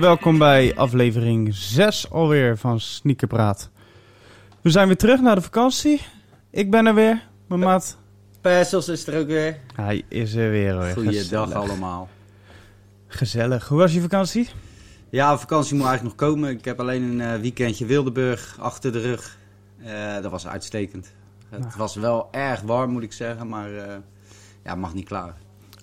Welkom bij aflevering 6 alweer van Sneakerpraat. We zijn weer terug naar de vakantie. Ik ben er weer. Mijn maat. Persels is er ook weer. Hij is er weer hoor. Goeiedag Gezellig. allemaal. Gezellig. Hoe was je vakantie? Ja, vakantie moet eigenlijk nog komen. Ik heb alleen een eh, weekendje Wildeburg achter de rug. Eh, dat was uitstekend. Het Nou. was wel erg warm moet ik zeggen, maar eh, ja, mag niet klaar.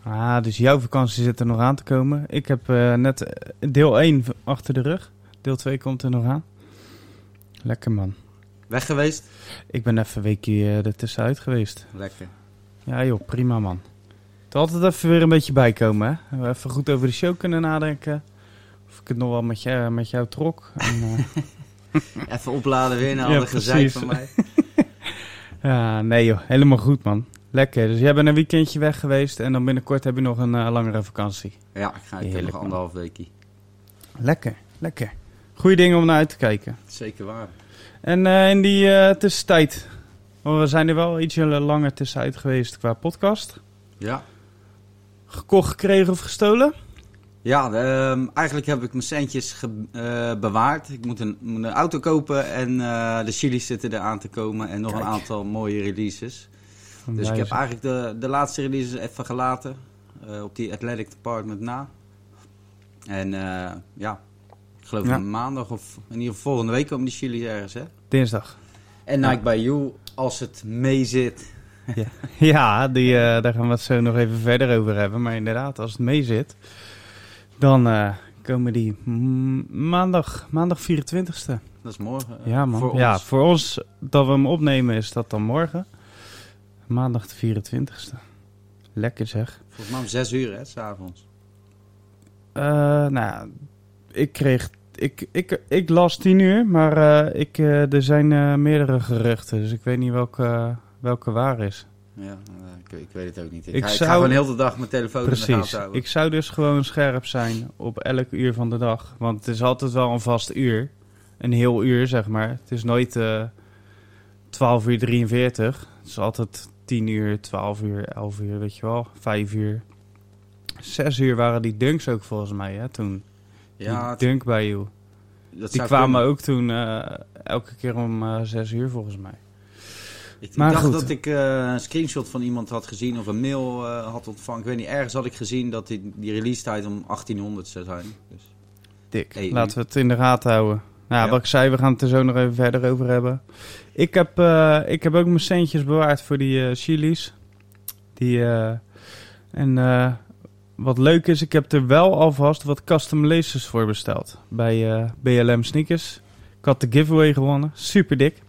Ah, dus jouw vakantie zit er nog aan te komen. Ik heb eh, net eh, deel 1 achter de rug. Deel 2 komt er nog aan. Lekker man. Weg geweest? Ik ben even een weekje eh, er tussenuit geweest. Lekker. Ja joh, prima man. Het altijd even weer een beetje bijkomen hè. We Even goed over de show kunnen nadenken. Of ik het nog wel met, jou, met jou trok. En, eh, Even opladen weer naar Ja, alle gezeik precies. van mij. ja, nee joh, helemaal goed man. Lekker. Dus jij bent een weekendje weg geweest en dan binnenkort heb je nog een eh, langere vakantie. Ja, ik ga ik heb nog anderhalf weekje. Lekker, lekker. Goeie dingen om naar uit te kijken. Zeker waar. En eh, in die eh, tussentijd, want we zijn er wel ietsje langer tussenuit geweest qua podcast. Ja. Gekocht, gekregen of gestolen? Ja, ehm, eigenlijk heb ik mijn centjes ge- bewaard. Ik moet een, een auto kopen en de chili's zitten er aan te komen. En nog Kijk. een aantal mooie releases. Dus ik heb eigenlijk de, de laatste releases even gelaten. eh, op die Athletic Department na. En eh, ja, ik geloof Ja. maandag of in ieder geval volgende week komen die chili's ergens. Hè? Dinsdag. En Ja. Nike by You, als het mee zit. Ja, die, eh, daar gaan we het zo nog even verder over hebben. Maar inderdaad, als het mee zit, dan komen die maandag, maandag 24ste. Dat is morgen. Ja, man. Voor ja, ons. voor ons dat we hem opnemen is dat dan morgen. Maandag de 24ste. Lekker zeg. Volgens mij om zes uur, hè, s'avonds. Eh, nou, ik kreeg. Ik, ik, ik las 10 uur, maar eh, ik, eh, er zijn meerdere geruchten. Dus ik weet niet welke, welke waar is. Ja, ik, ik weet het ook niet. Ik, Ik ga, ik zou- ga gewoon heel de dag mijn telefoon in de Precies. gaten houden. Ik zou dus gewoon scherp zijn op elk uur van de dag. Want het is altijd wel een vast uur. Een heel uur, zeg maar. Het is nooit eh 12 uur 43. Het is altijd 10 uur, 12 uur, 11 uur, weet je wel. 5 uur. 6 uur waren die dunks ook volgens mij, hè, toen. ja, die dunk bij jou. dat Die kwamen kunnen. ook toen eh, elke keer om eh 6 uur volgens mij. Ik, Maar dacht goed. dat ik eh, een screenshot van iemand had gezien of een mail had ontvangen. Ik weet niet, ergens had ik gezien dat die, die release tijd om 1800 zou zijn. Dus, Dik. Hey, Laten we het in de gaten houden. Nou, Ja. wat ik zei, we gaan het er zo nog even verder over hebben. Ik heb, eh, ik heb ook mijn centjes bewaard voor die eh chili's. Die, eh, en wat leuk is, ik heb er wel alvast wat custom laces voor besteld. Bij BLM Sneakers. Ik had de giveaway gewonnen. Super dik.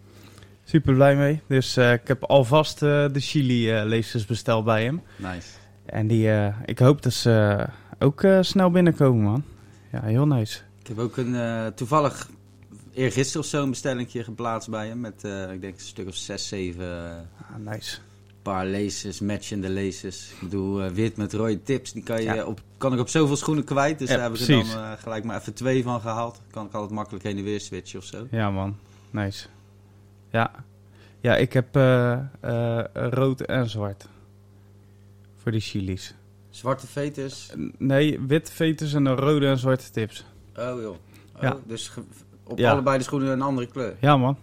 Super blij mee. Dus ik heb alvast de chili laces besteld bij hem. nice. En die, ik hoop dat ze ook snel binnenkomen, man. Ja, heel nice. Ik heb ook een, toevallig eergisteren of zo een bestellingje geplaatst bij hem. Met, eh, ik denk, een stuk of 6, 7 Ah, nice. paar laces, matchende laces. Ik bedoel, eh, wit met rode tips. Die kan, je Ja. op, kan ik op zoveel schoenen kwijt. Dus Ja, daar heb ik er dan eh, gelijk maar even twee van gehaald. Kan ik altijd makkelijk heen en weer switchen of zo. Ja, man. Nice. Ja. Ja, ik heb eh, eh, rood en zwart. Voor die chili's. Zwarte veters. Nee, wit veters en een rode en zwarte tips. Oh joh. Oh, Ja. Dus op Ja. allebei de schoenen een andere kleur. Ja, man.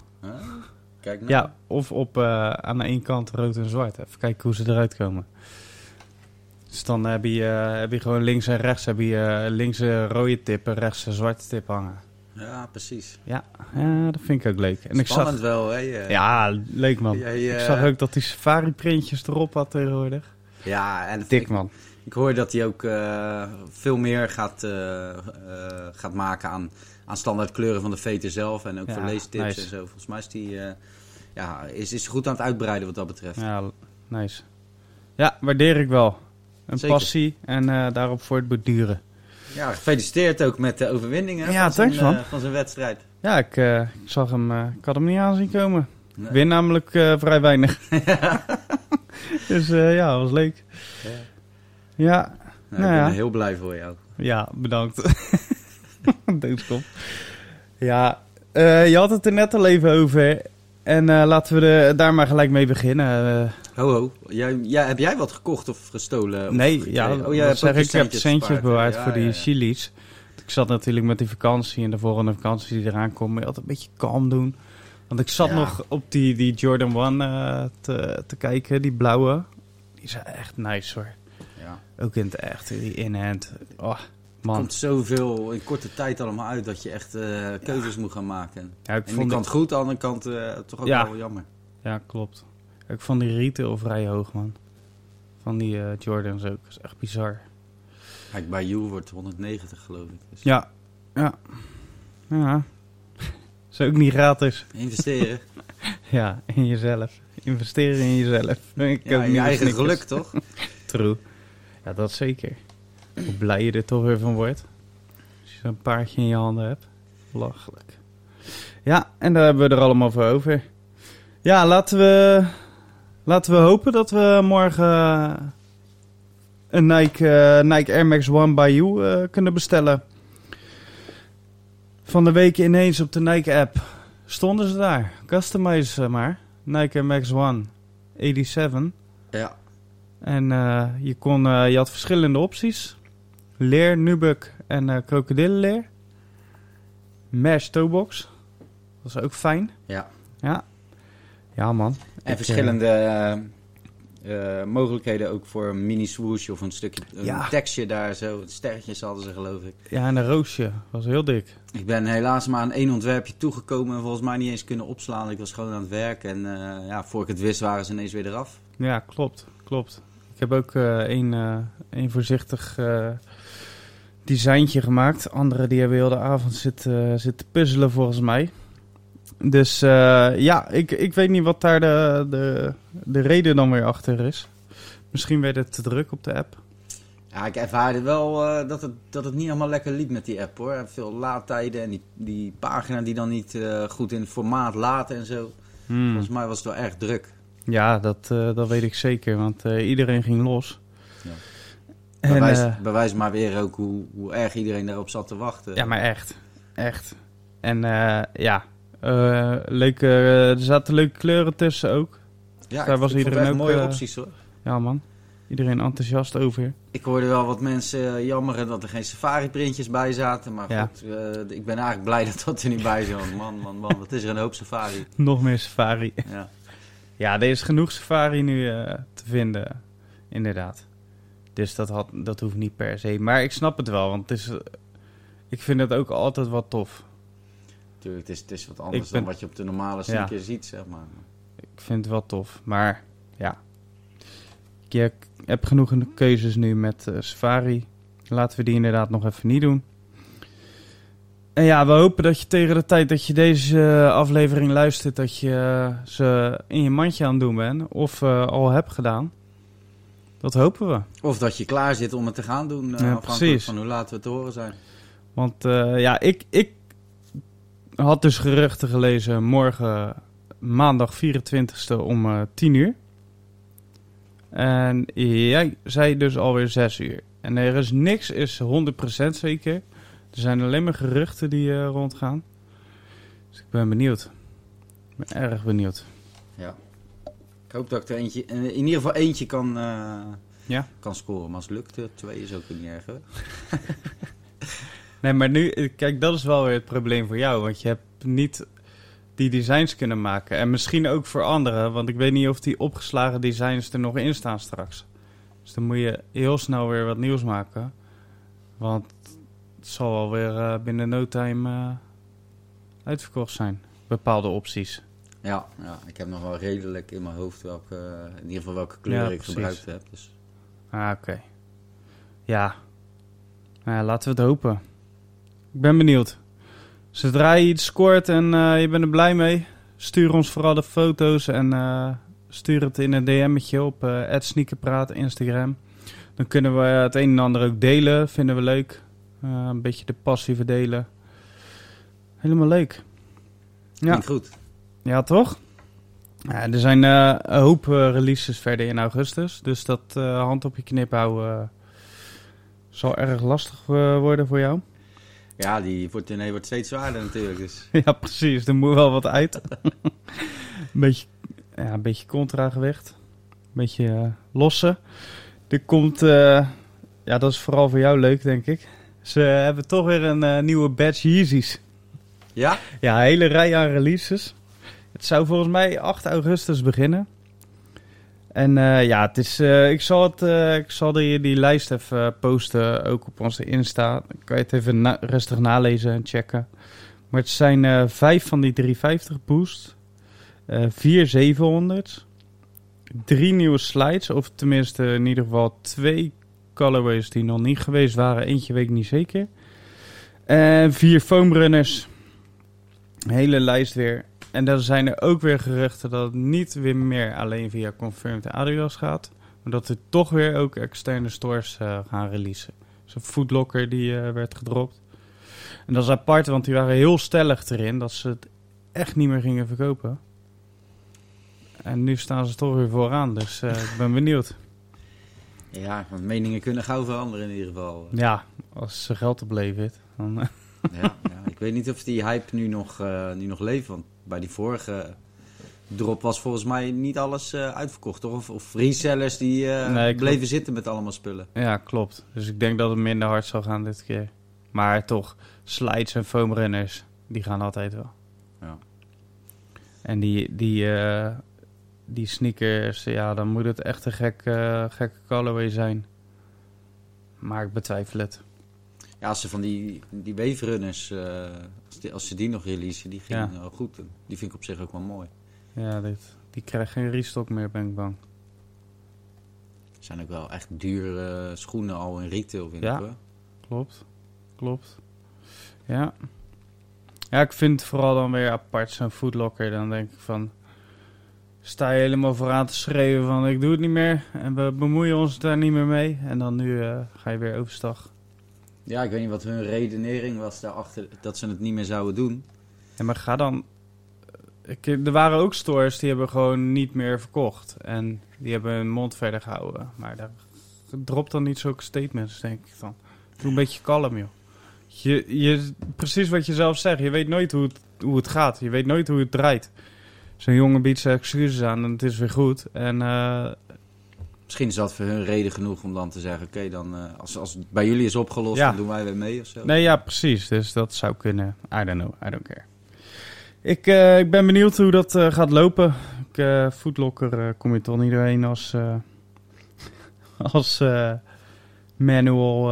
Kijk nou. Ja, of op eh, aan de ene kant rood en zwart. Even kijken hoe ze eruit komen. Dus dan heb je, eh, heb je gewoon links en rechts heb je eh, links een rode tip en rechts een zwarte tip hangen. Ja, precies. Ja, ja dat vind ik ook leuk. En ik Spannend zag, wel, hè? ja, leuk man. Ik zag ook dat die safari printjes erop had tegenwoordig. Ja, en Dik ik, man. ik hoor dat hij ook veel meer gaat, gaat maken aan, aan standaard kleuren van de veter zelf. En ook Ja, voor leestips nice. en zo. Volgens mij is die eh, ja, is, is goed aan het uitbreiden wat dat betreft. Ja, nice. Ja, waardeer ik wel. Een Zeker. passie en eh, daarop voortborduren. Ja, gefeliciteerd ook met de overwinning hè, Ja, van, zijn, eh, van zijn wedstrijd. Ja, ik, ik zag hem, ik had hem niet aanzien komen. Nee. Win namelijk vrij weinig. dus ja, was leuk. Ja. Ja, Nou, Nou ik ben ja. heel blij voor jou. ja, bedankt. Doodskop. Ja, eh, je had het er net al even over. En eh, laten we daar maar gelijk mee beginnen. Eh, Ho, ho. Jij, jij, heb jij wat gekocht of gestolen? Of nee, gekregen? ja, oh, jij hebt zeg ook ik. heb centjes bewaard Ja, voor die ja, ja. chili's. ik zat natuurlijk met die vakantie en de volgende vakantie die eraan komt, je altijd een beetje kalm doen. Want ik zat Ja. nog op die, die Jordan 1 eh, te, te kijken, die blauwe. Die is echt nice hoor. Ja. Ook in het echt, die in-hand. Oh, man. komt zoveel in korte tijd allemaal uit dat je echt eh, keuzes moet gaan maken. Ja, ik Aan kant goed, aan de andere kant eh, toch ook Ja. wel jammer. Ja, klopt. Ik vond die retail vrij hoog, man. Van die eh, Jordans ook. Dat is echt bizar. Kijk, bij You wordt 190 geloof ik. Dus Ja, ja. Ja. Is ook niet gratis. Investeren. Ja, in jezelf. Investeren in jezelf. Ik ja, in je eigen geluk toch? True. Ja, dat zeker. Hoe blij je er toch weer van wordt. Als je zo'n paardje in je handen hebt. Lachelijk. Ja, en daar hebben we er allemaal voor over. Ja, laten we, laten we hopen dat we morgen een Nike, eh, Nike Air Max One by You eh, kunnen bestellen. Van de week ineens op de Nike app stonden ze daar. Customize ze maar. Nike Air Max One 87. Ja. En eh, je, kon, eh, je had verschillende opties. Leer, nubuk en eh krokodillenleer. Mesh toebox. Dat is ook fijn. Ja. Ja. Ja man. En Ik, verschillende eh, eh, mogelijkheden ook voor een mini swoosh of een stukje een Ja. tekstje daar zo. Sterretjes hadden ze geloof ik. Ja, en een roosje. Was heel dik. Ik ben helaas maar aan één ontwerpje toegekomen en volgens mij niet eens kunnen opslaan. Ik was gewoon aan het werk en eh, ja, voor ik het wist waren ze ineens weer eraf. Ja, klopt. Klopt. Ik heb ook één, één voorzichtig designtje gemaakt. Anderen die hebben heel de avond zitten, zitten puzzelen volgens mij. Dus eh, ja, ik, ik weet niet wat daar de, de, de reden dan weer achter is. Misschien werd het te druk op de app. Ja, ik ervaarde wel eh, dat, het, dat het niet helemaal lekker liep met die app hoor. Veel laadtijden en die, die pagina die dan niet eh, goed in het formaat laten en zo. Hmm. Volgens mij was het wel erg druk. Ja, dat, eh, dat weet ik zeker, want eh, iedereen ging los. Ja. En, Bewijs, eh, bewijs maar weer ook hoe, hoe erg iedereen daarop zat te wachten. Ja, maar echt. Echt. En eh, ja, eh, leuke, eh, er zaten leuke kleuren tussen ook. Ja, daar ik- was ik iedereen ook, mooie opties hoor. Ja man, iedereen enthousiast over. Ik hoorde wel wat mensen jammeren dat er geen safari-printjes bij zaten. Maar Ja. goed, ik ben eigenlijk blij dat dat er niet bij zat. Man, man, man, wat is er een hoop safari. Nog meer safari. Ja. Ja, er is genoeg safari nu te vinden, inderdaad. Dus dat, had, dat hoeft niet per se. Maar ik snap het wel, want het is, eh, ik vind het ook altijd wat tof. Tuurlijk, het is, het is wat anders Ik ben- dan wat je op de normale sneaker ziet, zeg maar. Ik vind het wel tof, maar ja. Je hebt genoeg keuzes nu met eh, Safari. Laten we die inderdaad nog even niet doen. En ja, we hopen dat je tegen de tijd dat je deze eh, aflevering luistert, dat je ze in je mandje aan het doen bent. Of al hebt gedaan. Dat hopen we. Of dat je klaar zit om het te gaan doen, eh, Ja, afhankelijk van hoe laat we te horen zijn. Want eh, ja, ik, ik had dus geruchten gelezen morgen maandag 24e om eh 10 uur. En jij zei dus alweer 6 uur. En er is niks, is 100% zeker. Er zijn alleen maar geruchten die eh, rondgaan. Dus ik ben benieuwd. Ik ben erg benieuwd. Ik hoop dat ik er eentje, in in ieder geval eentje kan, eh, Ja. kan scoren. Maar als het lukt, eh, twee is ook niet erg. Nee, maar nu, eh, kijk, dat is wel weer het probleem voor jou. Want je hebt niet die designs kunnen maken. En misschien ook voor anderen, want ik weet niet of die opgeslagen designs er nog in staan straks. Dus dan moet je heel snel weer wat nieuws maken. Want het zal alweer eh binnen no time eh, uitverkocht zijn. Bepaalde opties. Ja, ja, ik heb nog wel redelijk in mijn hoofd welke, in ieder geval welke kleur Ja, ik precies. gebruikt heb. Dus. Ah, oké. Ja. Nou ja, laten we het hopen. Ik ben benieuwd. Zodra je iets scoort en eh, je bent er blij mee, stuur ons vooral de foto's en eh, stuur het in een DM'tje op @sneakerpraat Instagram. Dan kunnen we het een en ander ook delen, vinden we leuk. Een beetje de passie verdelen. Helemaal leuk. Ja. Klinkt goed. Ja, toch? Ja, er zijn eh, een hoop eh, releases verder in augustus. Dus dat eh, hand op je knip houden zal erg lastig worden voor jou. Ja, die wordt, nee, wordt steeds zwaarder natuurlijk. Dus. ja, precies. Er moet wel wat uit. een, beetje, ja, een beetje contragewicht. Een beetje lossen. Er komt, ja, dat is vooral voor jou leuk, denk ik. Ze hebben toch weer een nieuwe batch Yeezys. Ja? Ja, een hele rij aan releases. Het zou volgens mij 8 augustus beginnen. En eh, ja, het is, eh, ik zal, het, eh, ik zal die, die lijst even posten, ook op onze Insta. Dan kan je het even rustig nalezen en checken. Maar het zijn vijf van die 350 boost, vier 700, drie nieuwe slides, of tenminste in ieder geval twee colorways die nog niet geweest waren. Eentje weet ik niet zeker. En vier foamrunners. Hele lijst weer. En dan zijn er ook weer geruchten dat het niet weer meer alleen via Confirmed Adidas gaat. Maar dat er toch weer ook externe stores eh, gaan releasen. Zo'n Foodlocker die eh, werd gedropt. En dat is apart, want die waren heel stellig erin dat ze het echt niet meer gingen verkopen. En nu staan ze toch weer vooraan, dus eh, ik ben benieuwd. Ja, want meningen kunnen gauw veranderen in ieder geval. Ja, als ze geld oplevert. Dan, Ja, ja. Ik weet niet of die hype nu nog, nu nog leeft, want bij die vorige drop was volgens mij niet alles eh, uitverkocht, toch? Of, of resellers die eh, Nee, bleven zitten met allemaal spullen. ja, klopt. Dus ik denk dat het minder hard zal gaan dit keer. Maar toch, slides en foamrunners, die gaan altijd wel. Ja. En die, die, eh, die sneakers, ja, dan moet het echt een gek, gekke colorway zijn. Maar ik betwijfel het. Ja, als ze van die, die waverunners, eh als, die- als ze die nog releasen, die Ja. wel goed. Die vind ik op zich ook wel mooi. Ja, dit, die krijgt geen restock meer, ben ik bang. Zijn ook wel echt dure schoenen al in retail, vind Ja. ik. Klopt, klopt. Ja. Ja, ik vind het vooral dan weer apart zo'n foodlocker. Dan denk ik van... Sta je helemaal vooraan te schreeuwen van ik doe het niet meer. En we bemoeien ons daar niet meer mee. En dan nu eh, ga je weer overstag. Ja, ik weet niet wat hun redenering was daarachter, dat ze het niet meer zouden doen. Ja, maar ga dan... Ik, er waren ook stores die hebben gewoon niet meer verkocht. En die hebben hun mond verder gehouden. Maar daar drop dan niet zulke statements, denk ik dan. Doe een beetje kalm, joh. Je, je, precies wat je zelf zegt. Je weet nooit hoe het, hoe het gaat. Je weet nooit hoe het draait. Zo'n jongen biedt zijn excuses aan en het is weer goed. En eh, Misschien is dat voor hun reden genoeg om dan te zeggen, oké, dan eh, als, als het bij jullie is opgelost, Ja. dan doen wij weer mee of zo. nee, ja, precies. Dus dat zou kunnen. I don't know. I don't care. Ik, eh, ik ben benieuwd hoe dat eh, gaat lopen. Ik, Foodlocker kom je toch niet doorheen als, als manual.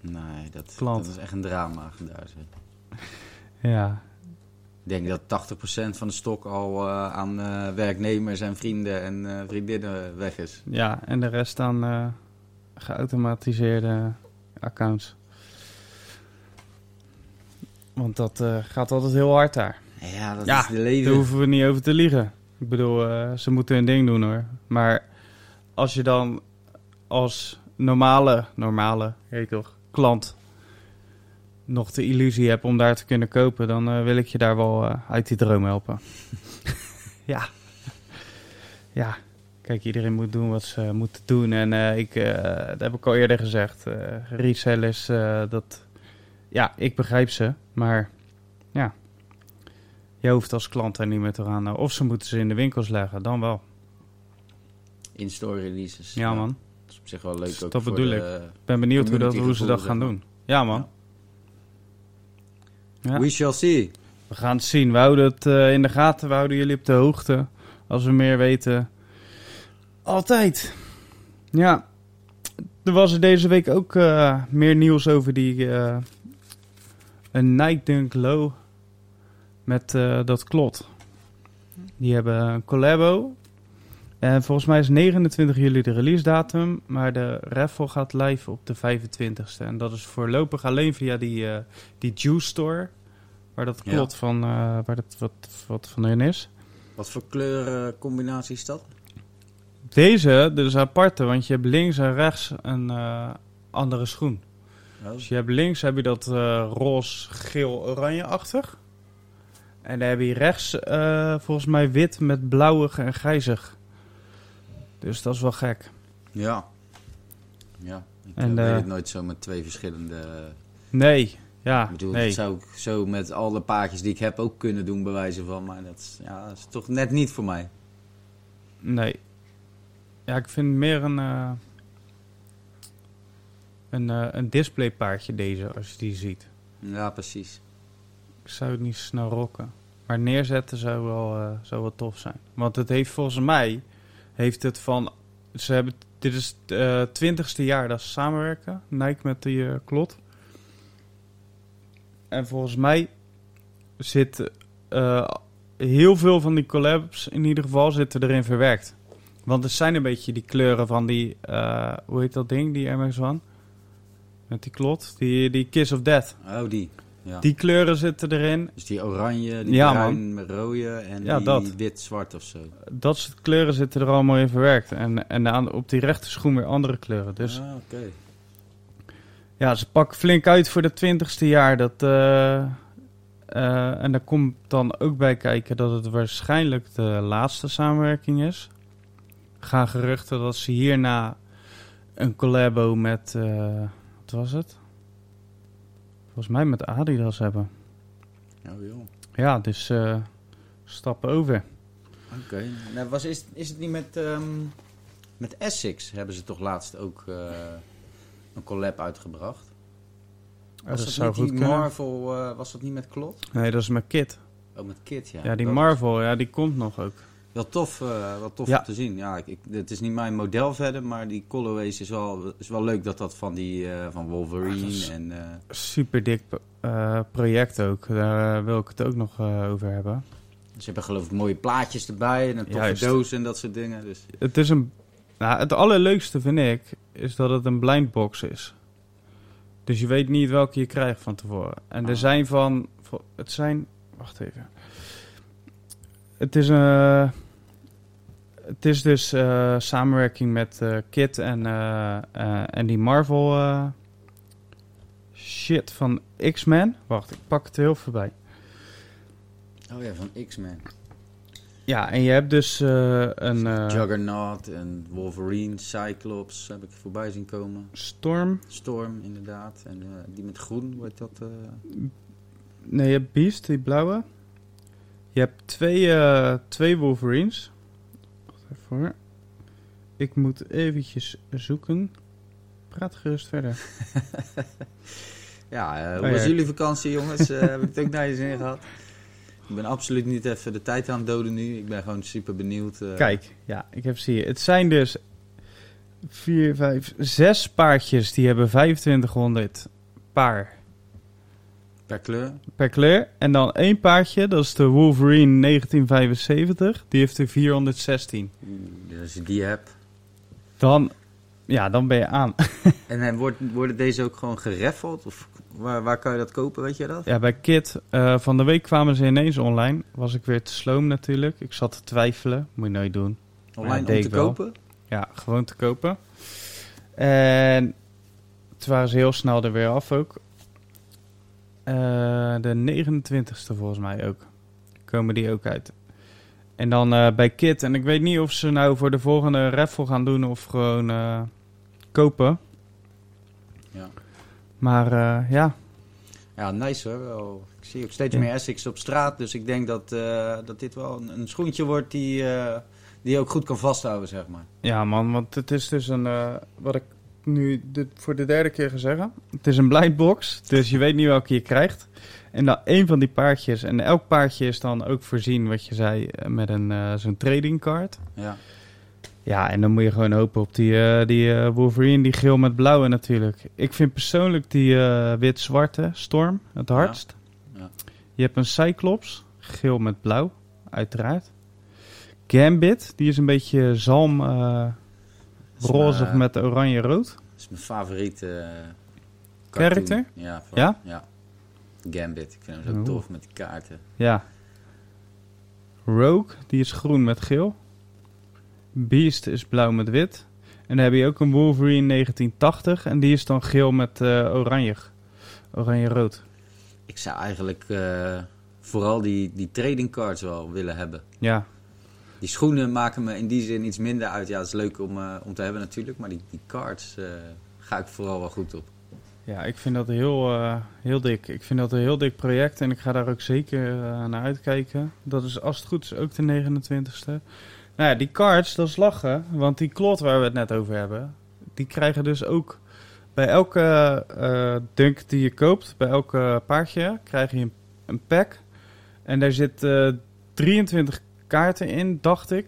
Nee, dat, Klant. dat is echt een drama. Daar. ja, Ik denk dat 80% van de stok al eh, aan eh, werknemers en vrienden en eh, vriendinnen weg is. ja, en de rest aan geautomatiseerde accounts. Want dat gaat altijd heel hard daar. Ja, dat Ja, is de leven. Daar hoeven we niet over te liegen. Ik bedoel, ze moeten hun ding doen hoor. Maar als je dan als normale, normale, heet toch, klant nog de illusie hebt om daar te kunnen kopen, dan eh, wil ik je daar wel eh, uit die droom helpen. ja. Ja. Kijk, iedereen moet doen wat ze moeten doen. En eh, ik, eh, dat heb ik al eerder gezegd. eh resellers, eh, dat... Ja, ik begrijp ze. Maar ja, je hoeft als klant daar niet meer te gaan. Of ze moeten ze in de winkels leggen, dan wel. In-store releases. Ja, man. Dat is op zich wel leuk Dus ook dat voor bedoel de- Ik ben benieuwd hoe, dat, hoe ze dat gaan doen. Ja, man. Ja. We shall see. We gaan het zien. We houden het eh, in de gaten. We houden jullie op de hoogte. Als we meer weten. Altijd. Ja. Er was er deze week ook eh, meer nieuws over die... eh, een Night Dunk Low. Met dat klot. Die hebben een collabo. En volgens mij is 29 juli de release datum. Maar de raffle gaat live op de 25ste. En dat is voorlopig alleen via die, die Juice Store. Waar dat Ja. klot van, eh, waar dat, wat, wat van hun is. Wat voor kleurencombinatie is dat? Deze, dus aparte, want je hebt links en rechts een eh, andere schoen. Oh. Dus je hebt links heb je dat eh roze, geel, oranje-achtig. En dan heb je rechts eh, volgens mij wit met blauwig en grijzig. Dus dat is wel gek. Ja. Ja. Ik En, eh, weet eh, het nooit zo met twee verschillende... Nee, ja, ik bedoel, nee. dat zou ik zo met alle paardjes die ik heb ook kunnen doen, bij wijze van. Maar dat is, ja, dat is toch net niet voor mij. Nee. Ja, ik vind meer een... eh, een, eh, een displaypaardje deze, als je die ziet. Ja, precies. Ik zou het niet zo snel rocken. Maar neerzetten zou wel, eh, zou wel tof zijn. Want het heeft volgens mij, heeft het van, ze hebben, dit is het twintigste jaar dat ze samenwerken, Nike met die klot. En volgens mij zit eh, heel veel van die collabs in ieder geval zitten erin verwerkt. Want het zijn een beetje die kleuren van die, eh, hoe heet dat ding, die Air Max One? Met die klot, die, die Kiss of Death. Oh, die. Ja. Die kleuren zitten erin. Dus die oranje, die Ja, bruin rode en Ja, die dat. wit-zwart of zo. Dat soort kleuren zitten er allemaal in verwerkt. En, en aan, op die rechte schoen weer andere kleuren. Dus Ah, oké. Ja, ze pakken flink uit voor de twintigste jaar. Dat, eh, eh, en daar komt dan ook bij kijken dat het waarschijnlijk de laatste samenwerking is. Gaan geruchten dat ze hierna een collabo met, eh, wat was het? Volgens mij met Adidas hebben. Oh, joh. Ja, dus stappen over. Oké. Nou, was, is, is het niet met, ehm, met Essex hebben ze toch laatst ook een collab uitgebracht? Ja, Was dat dat zou goed die kunnen. Marvel, eh, was dat niet met Klot? Nee, dat is met Kit. Oh, met Kit, ja. Ja, die Dat Marvel, ja, die komt nog ook. Wel tof, eh, wel tof Ja. om te zien. Ja, ik, ik, het is niet mijn model verder, maar die colorways is wel, is wel leuk dat dat van die eh, van Wolverine Ah, en... eh, Super dik project ook. Daar wil ik het ook nog over hebben. ze hebben geloof ik mooie plaatjes erbij en een toffe Juist. doos en dat soort dingen. Dus Het is een. Nou, het allerleukste vind ik is dat het een blindbox is. Dus je weet niet welke je krijgt van tevoren. En er Ah. zijn van. Het zijn. Wacht even. Het is een. Het is dus eh, samenwerking met eh, Kit en, eh, eh, en die Marvel eh, shit van X-Men. Wacht, ik pak het heel voorbij. Oh ja, van X-Men. Ja, en je hebt dus eh, een eh, Juggernaut en Wolverine, Cyclops heb ik voorbij zien komen. Storm. Storm inderdaad. En eh, die met groen, hoe heet dat? Nee, je hebt Beast, die blauwe. Je hebt twee, twee Wolverines. Wacht even hoor. Ik moet eventjes zoeken. Praat gerust verder. Ja, hoe Oh, was jullie vakantie jongens? Heb ik het ook naar je zin gehad? Ik ben absoluut niet even de tijd aan het doden nu. Ik ben gewoon super benieuwd. eh. Kijk, ja, ik heb ze hier. Het zijn dus vier, vijf, zes paardjes. Die hebben 2500 paar Per kleur. per kleur. En dan één paardje, dat is de Wolverine 1975. Die heeft er 416. Oeh, Als je die hebt. Dan, ja, dan ben je aan. En wordt, worden deze ook gewoon gereffeld? Of waar, waar kan je dat kopen, weet je dat? Ja, bij Kit, eh, van de week kwamen ze ineens online. Was ik weer te sloom natuurlijk. Ik zat te twijfelen. Moet je nooit doen. Online om te kopen? Ja, gewoon te kopen. En toen waren ze heel snel er weer af ook. Eh, de 29ste volgens mij ook. Komen die ook uit. En dan eh, bij Kit. En ik weet niet of ze nou voor de volgende raffle gaan doen of gewoon kopen. Maar eh, ja, Ja, nice hoor. Ik zie ook steeds Ja. meer Essex op straat. Dus ik denk dat, eh, dat dit wel een, een schoentje wordt die, eh, die je ook goed kan vasthouden, zeg maar. Ja, man, want het is dus een. wat ik nu de, voor de derde keer ga zeggen. Het is een blindbox, dus je weet niet welke je krijgt. En dan één van die paardjes. En elk paardje is dan ook voorzien, wat je zei, met een eh, zo'n trading card. Ja. Ja, en dan moet je gewoon hopen op die, eh, die eh, Wolverine, die geel met blauwe natuurlijk. Ik vind persoonlijk die eh, wit-zwarte Storm het hardst. Ja. Je hebt een Cyclops, geel met blauw, uiteraard. Gambit, die is een beetje zalm rozig met oranje-rood. Dat is mijn favoriete Character? Ja, van- Ja? ja. Gambit. Ik vind hem zo Oeh. tof met die kaarten. Ja. Rogue, die is groen met geel. Beast is blauw met wit. En dan heb je ook een Wolverine 1980 en die is dan geel met eh, oranje. Oranje-rood. Ik zou eigenlijk eh, vooral die, die trading cards wel willen hebben. Ja, Die schoenen maken me in die zin iets minder uit. Ja, het is leuk om, eh, om te hebben natuurlijk. Maar die, die cards ga ik vooral wel goed op. ja ik vind dat heel, heel dik. Ik vind dat een heel dik project en ik ga daar ook zeker naar uitkijken. Dat is als het goed is ook de 29ste. Nou ja, die cards, dat is lachen. Want die klot waar we het net over hebben, die krijgen dus ook bij elke eh, dunk die je koopt, bij elke paardje, krijg je een, een pack. En daar zit eh 23 kaarten in, dacht ik.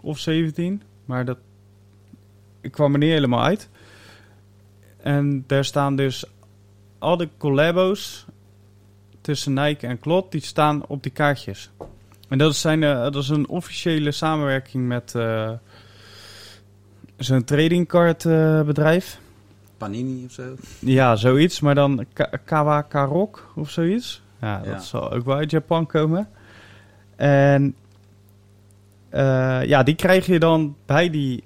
Of 17. Maar dat ik kwam er niet helemaal uit. En daar staan dus al de collabos tussen Nike en Klot, die staan op die kaartjes. En dat is, zijn, eh, dat is een officiële samenwerking met eh, zo'n tradingcard eh, bedrijf. Panini of zo. Ja, zoiets, maar dan Ka- Kawaka Rock of zoiets. Ja, dat Ja. zal ook wel uit Japan komen. En ja, die krijg je dan bij die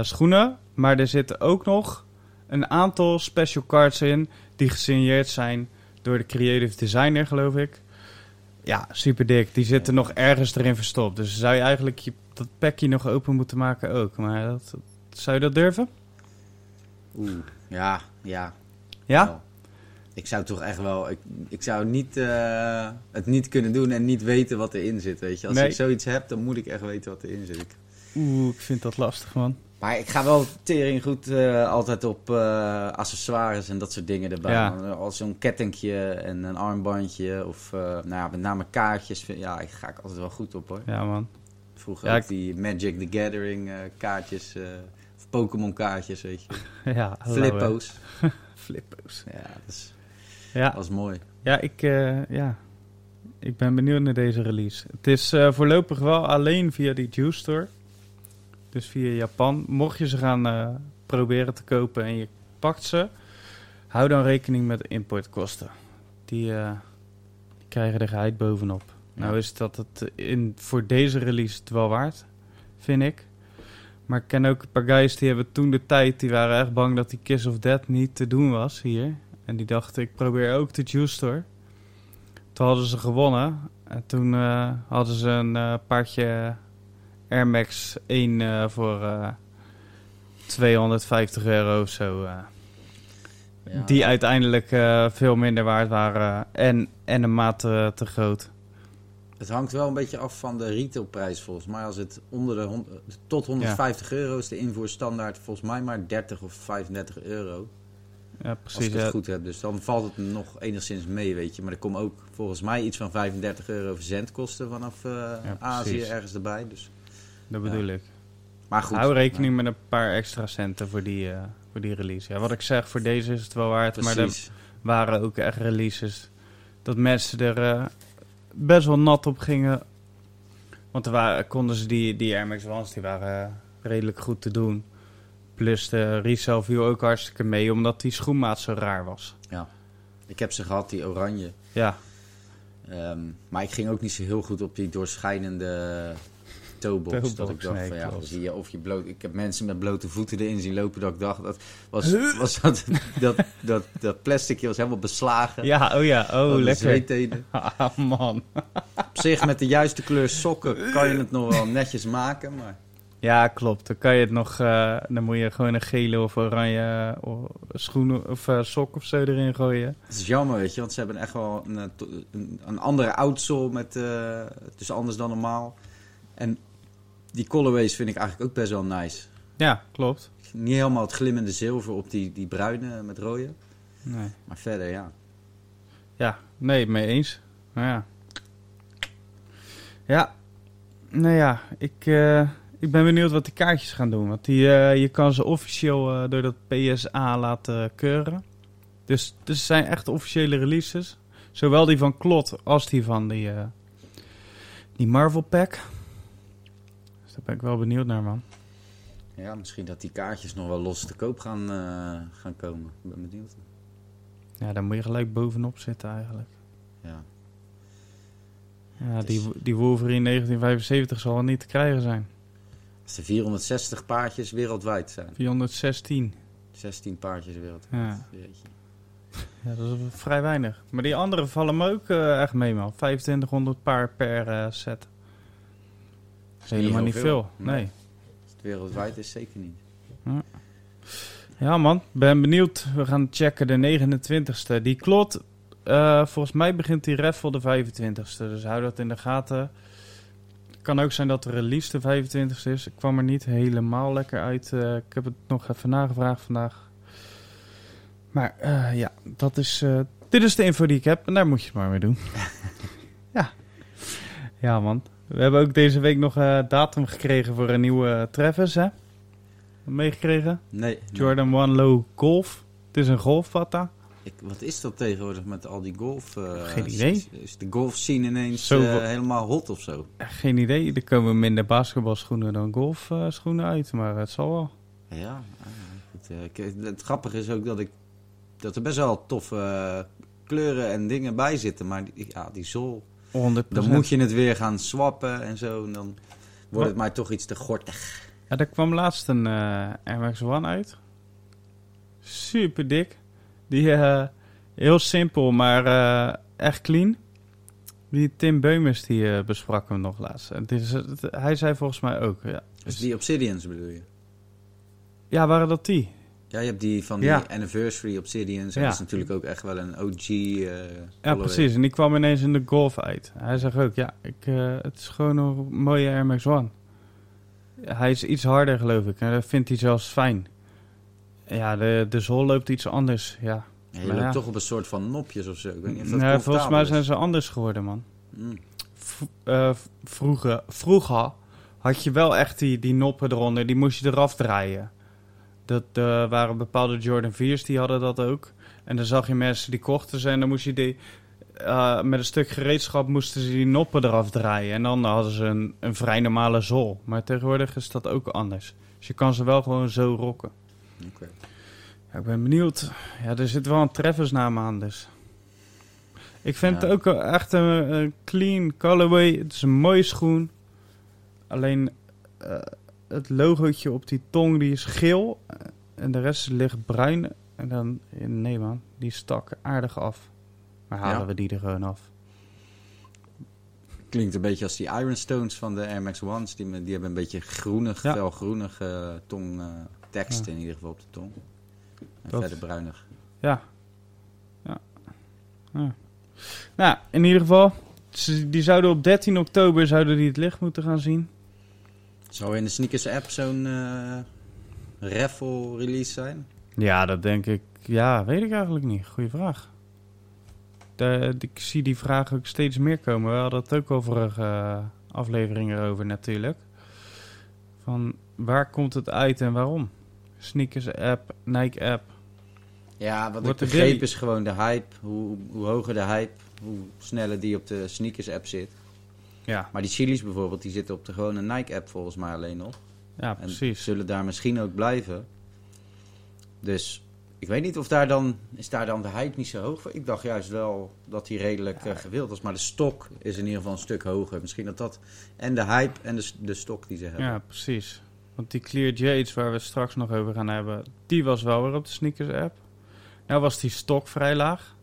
schoenen. Maar er zitten ook nog een aantal special cards in die gesigneerd zijn door de creative designer, geloof ik. Ja, super dik. Die zitten nog ergens erin verstopt. Dus zou je eigenlijk je, dat packje nog open moeten maken ook. Maar dat, zou je dat durven? Oeh, ja, ja. Ja? Ik zou toch echt wel... Ik, ik zou niet, eh, het niet kunnen doen en niet weten wat erin zit, weet je. Als Nee. ik zoiets heb, dan moet ik echt weten wat erin zit. Oeh, ik vind dat lastig, man. Maar ik ga wel tering goed eh, altijd op eh, accessoires en dat soort dingen erbij. Ja. Man. Als zo'n kettingje en een armbandje of eh, nou ja, met name kaartjes. Ja, ik ga ik altijd wel goed op hoor. Ja, man. Vroeger Ja, ook ik- die Magic the Gathering eh, kaartjes. eh, of Pokémon kaartjes, weet je. Ja, Flippo's. Flippo's. Ja, dat, is, Ja, dat was mooi. ja, ik, eh, ja, ik ben benieuwd naar deze release. Het is eh, voorlopig wel alleen via die Juice Store. Dus via Japan. Mocht je ze gaan eh, proberen te kopen en je pakt ze, hou dan rekening met de importkosten. Die, eh, die krijgen er geheid bovenop. Nou is dat het in, voor deze release het wel waard, vind ik. Maar ik ken ook een paar guys die hebben toen de tijd, die waren echt bang dat die Kiss of Death niet te doen was hier. En die dachten, ik probeer ook de Juice Store. Toen hadden ze gewonnen. En toen eh, hadden ze een eh, paardje Air Max 1 eh, voor eh 250 euro of zo. eh. Ja, die uiteindelijk eh, veel minder waard waren. En, en een maat eh, te groot. Het hangt wel een beetje af van de retailprijs volgens mij. Als het onder de hond- tot 150 euro is de invoer standaard volgens mij maar 30 of 35 euro. Ja, Als precies. ik het ja. goed heb. Dus dan valt het nog enigszins mee, weet je. Maar er komt ook volgens mij iets van 35 euro verzendkosten vanaf eh, Azië ergens erbij. Dus. Dat Ja. bedoel ik. Maar goed. Hou rekening met een paar extra centen voor die, eh, voor die release. Ja, wat ik zeg, voor deze is het wel waard. Maar er waren ook echt releases dat mensen er eh, best wel nat op gingen. Want er waren, konden ze die, die Air Max Ones, die waren eh, redelijk goed te doen. Plus de resale viel ook hartstikke mee, omdat die schoenmaat zo raar was. Ik heb ze gehad, die oranje. Ja, Ehm, maar ik ging ook niet zo heel goed op die doorschijnende toebox. Toebox, dat ik dacht nee, van ja, zie je of je bloot. Ik heb mensen met blote voeten erin zien lopen. Dat ik dacht dat was, was dat, dat, dat, dat plasticje was helemaal beslagen. ja oh ja, oh lekker. Ah man. Op zich met de juiste kleur sokken kan je het nog wel netjes maken. Maar Ja, klopt. Dan kan je het nog, eh, dan moet je gewoon een gele of oranje eh, of schoen of eh, sok of zo erin gooien. het is jammer, weet je. Want ze hebben echt wel een, een, een andere outsole. Met, eh, het is anders dan normaal. En die colorways vind ik eigenlijk ook best wel nice. Ja, klopt. Niet helemaal het glimmende zilver op die, die bruine met rode. Nee. Maar verder, ja. Ja, nee, mee eens. Nou ja. Ja, nou ja, ik, eh, ik ben benieuwd wat die kaartjes gaan doen. Want die, eh, je kan ze officieel eh, door dat PSA laten keuren. Dus, dus het zijn echt officiële releases. Zowel die van Klot als die van die, die Marvel Pack. Daar ben ik wel benieuwd naar, man. Ja, misschien dat die kaartjes nog wel los te koop gaan, eh, gaan komen. Ik ben benieuwd. Ja, daar moet je gelijk bovenop zitten eigenlijk. Ja. Ja, die, die Wolverine 1975 zal wel niet te krijgen zijn. Als er 460 paardjes wereldwijd zijn. 416. 16 paardjes wereldwijd. Ja. Ja, dat is vrij weinig. Maar die andere vallen me ook eh, echt mee, man. 2500 paar per eh, set. Is helemaal niet veel. veel. Nee. Als het wereldwijd is, zeker niet. Ja, man. Ben benieuwd. We gaan checken de 29ste. Die klot, eh, volgens mij begint die Raffle de 25ste. Dus hou dat in de gaten. kan ook zijn dat de release de 25e is. Ik kwam er niet helemaal lekker uit. Eh, ik heb het nog even nagevraagd vandaag. Maar eh, ja, dat is, dit is de info die ik heb. En daar moet je het maar mee doen. ja. Ja, man. We hebben ook deze week nog eh, datum gekregen voor een nieuwe Travis, hè? Meegekregen? Nee. Jordan One Low Golf. Het is een golfpatta. Ik, wat is dat tegenwoordig met al die golf? eh, Geen idee. Is, is de golf scene ineens Zo eh, helemaal hot of zo? Eh, Geen idee. Er komen minder basketbalschoenen dan golfschoenen uit. Maar het zal wel. Ja, ah, goed. eh, het grappige is ook dat, ik, dat er best wel toffe eh, kleuren en dingen bij zitten. Maar die, ja, die zool, 100%. dan moet je het weer gaan swappen en zo. En dan wordt Wat? het mij toch iets te gortig. Ja, er kwam laatst een eh Air Max One uit. Super dik. Die eh, heel simpel, maar eh, echt clean. Die Tim Beumers die eh, besprak hem nog laatst. Het is, het- hij zei volgens mij ook. Ja, Dus die Obsidians bedoel je? ja waren dat die? Ja, je hebt die van die Ja. Anniversary Ja. dat is natuurlijk ook echt wel een OG. eh Ja, precies. En die kwam ineens in de Golf uit. Hij zegt ook, ja, ik, eh, het is gewoon een mooie Air Max One. Hij is iets harder, geloof ik. En dat vindt hij zelfs fijn. Ja, de, de zool loopt iets anders. Ja. Ja, je Maar loopt toch op een soort van nopjes of zo. Ik weet niet of dat Nee, volgens mij zijn ze anders geworden, man. Mm. V- eh, vroeger, vroeger had je wel echt die, die noppen eronder. Die moest je eraf draaien. Dat eh, waren bepaalde Jordan 4's, die hadden dat ook. En dan zag je mensen die kochten ze en dan moest je die... eh, met een stuk gereedschap moesten ze die noppen eraf draaien. En dan hadden ze een, een vrij normale zool. Maar tegenwoordig is dat ook anders. Dus je kan ze wel gewoon zo rocken. Oké. Ja, ik ben benieuwd. Ja, er zit wel een Travis naam aan, dus. Ik vind Ja. het ook echt een, een clean colorway. Het is een mooie schoen. Alleen eh, het logootje op die tong die is geel. eh, en de rest ligt bruin. En dan, nee man, die stak aardig af. Maar halen Ja. we die er gewoon af. Klinkt een beetje als die Ironstones van de Air Max Ones. Die, die hebben een beetje groenig, Ja. felgroenig eh, tong eh, tekst Ja. in ieder geval op de tong. En Dat- verder bruinig. Ja. Ja. ja. Nou, in ieder geval. Die zouden op 13 oktober zouden die het licht moeten gaan zien. Zou in de sneakers app zo'n eh raffle release zijn? Ja, dat denk ik. Ja, weet ik eigenlijk niet. Goeie vraag. De, ik zie die vraag ook steeds meer komen. We hadden het ook al vorige eh, afleveringen over natuurlijk. Van waar komt het uit en waarom? Sneakers app, Nike app. Ja, wat Wordt ik begreep is gewoon de hype. Hoe, hoe hoger de hype, hoe sneller die op de sneakers app zit. Ja, Maar die chilies bijvoorbeeld, die zitten op de gewone Nike app volgens mij alleen nog. ja En precies. zullen daar misschien ook blijven. Dus ik weet niet of daar dan, is daar dan de hype niet zo hoog voor. Ik dacht juist wel dat die redelijk Ja. eh, gewild was. Maar de stok is in ieder geval een stuk hoger. Misschien dat dat en de hype en de, de stok die ze hebben. Ja, precies. Want die Clear Jades, waar we het straks nog over gaan hebben, die was wel weer op de sneakers app. Nou was die stok vrij laag.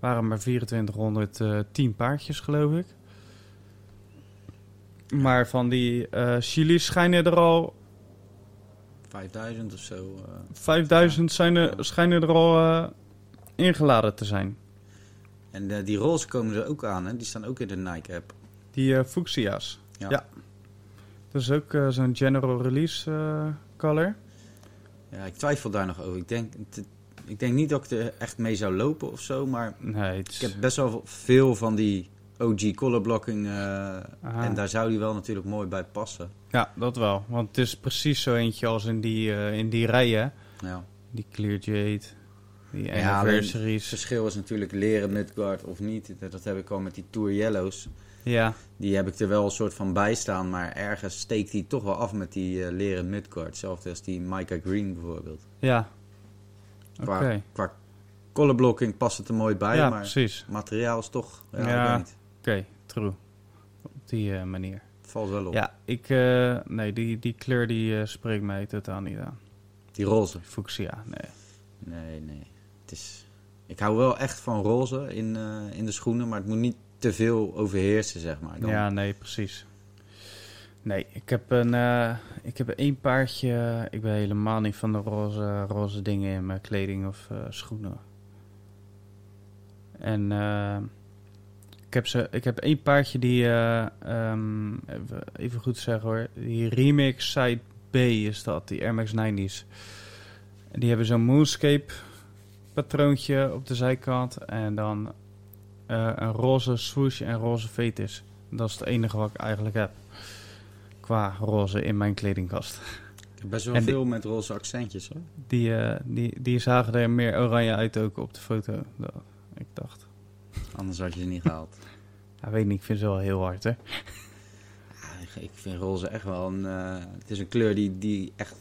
Waren maar 2410 paardjes, geloof ik. Maar van die eh chili's schijnen er al 5000 of zo. eh. 5000 zijn er, schijnen er al eh, ingeladen te zijn. En die roze komen er ook aan, hè? Die staan ook in de Nike app. Die fuchsia's. Ja. Ja. Dat is ook zo'n general release color. Ja, ik twijfel daar nog over. Ik denk, ik denk niet dat ik er echt mee zou lopen of zo. Maar Nee, ik heb best wel veel van die OG color blocking. eh, en daar zou die wel natuurlijk mooi bij passen. Ja, dat wel. Want het is precies zo eentje als in die, eh, in die rijen. Ja. Die Clear Jade, die Ja, alleen Het Anniversaries. verschil is natuurlijk leren midguard of niet. Dat, heb ik al met die Tour Yellows. Ja, Die heb ik er wel een soort van bij staan. Maar ergens steekt die toch wel af met die eh, leren midguard. Hetzelfde als die Micah Green bijvoorbeeld. ja. Oké. Qua, qua color blocking past het er mooi bij. Ja, maar precies. materiaal is toch... Ja, Ja. Oké, true. Op die eh, manier. Valt wel op. Ja, ik... eh, nee, die, die kleur die eh, spreekt mij totaal niet aan. Die roze. Fuchsia, nee. Nee, nee. Het is... Ik hou wel echt van roze in, in de schoenen. Maar het moet niet te veel overheersen, zeg maar. Dan- Ja, nee, precies. Nee, ik heb een, ik heb één paardje. Ik ben helemaal niet van de roze, roze dingen in mijn kleding of schoenen. En eh, Ik heb, ze, ik heb één paardje die, eh, ehm, even, goed zeggen hoor, die Remix Side B is dat, die Air Max 90's. En die hebben zo'n Moonscape patroontje op de zijkant en dan eh, een roze swoosh en roze vetus. Dat is het enige wat ik eigenlijk heb qua roze in mijn kledingkast. Ik heb best wel En die- veel met roze accentjes hoor. Die, eh, die, die zagen er meer oranje uit ook op de foto. Ik dacht, Anders had je ze niet gehaald. ja, weet niet, ik vind ze wel heel hard hè. Ja, ik- vind roze echt wel een... eh, het is een kleur die, die echt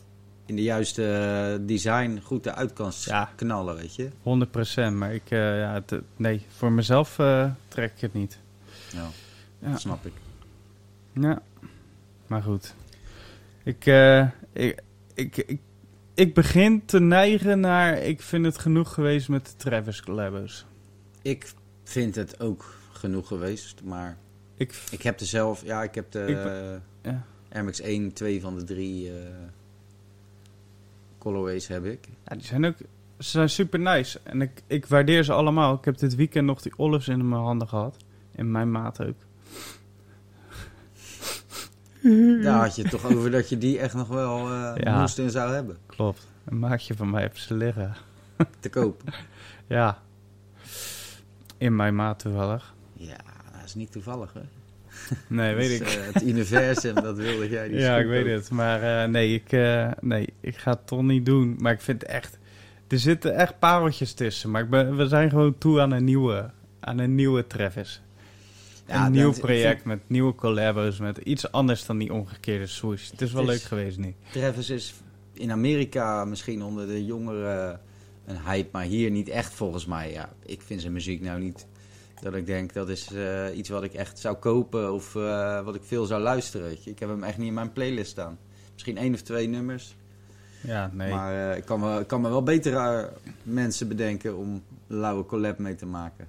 in de juiste eh, design goed eruit kan Ja. knallen, weet je. 100%, maar ik, eh, ja, het, nee, voor mezelf eh, trek ik het niet. Ja, Ja. dat snap ik. Ja, maar goed. Ik, ik, ik, ik, ik begin te neigen naar, ik vind het genoeg geweest met de Travis collabos. Ik vind het ook genoeg geweest, maar Ik, ik heb er zelf... Ja, ik heb de Ik eh, ja. Air Max 1, 2 van de drie eh colorways heb ik. Ja, die zijn ook ze zijn super nice. En ik, ik waardeer ze allemaal. Ik heb dit weekend nog die olives in mijn handen gehad. In mijn maat ook. Daar had je het toch over dat je die echt nog wel eh, Ja. moest en zou hebben. Klopt. Een maatje van mij heeft ze liggen. Te koop. Ja. In mijn maat toevallig. ja, dat is niet toevallig hè. Nee, weet Dat ik. eh, het universum, dat wilde jij. die Ja, ik weet het. Maar eh, nee, ik, eh, nee, ik ga het toch niet doen. Maar ik vind echt... Er zitten echt pareltjes tussen. Maar ik ben, we zijn gewoon toe aan een nieuwe, aan een nieuwe Travis. Ja, een nieuw project met nieuwe collabos. Met iets anders dan die omgekeerde swoosh. Het is wel Het is- leuk geweest nu. Travis is in Amerika misschien onder de jongeren een hype, maar hier niet echt volgens mij. Ja, ik vind zijn muziek nou niet dat ik denk dat is eh, iets wat ik echt zou kopen of eh, wat ik veel zou luisteren. Weet je. Ik heb hem echt niet in mijn playlist staan. Misschien één of twee nummers. Ja, nee. Maar eh, ik, kan me, kan me wel betere mensen bedenken om een lauwe collab mee te maken.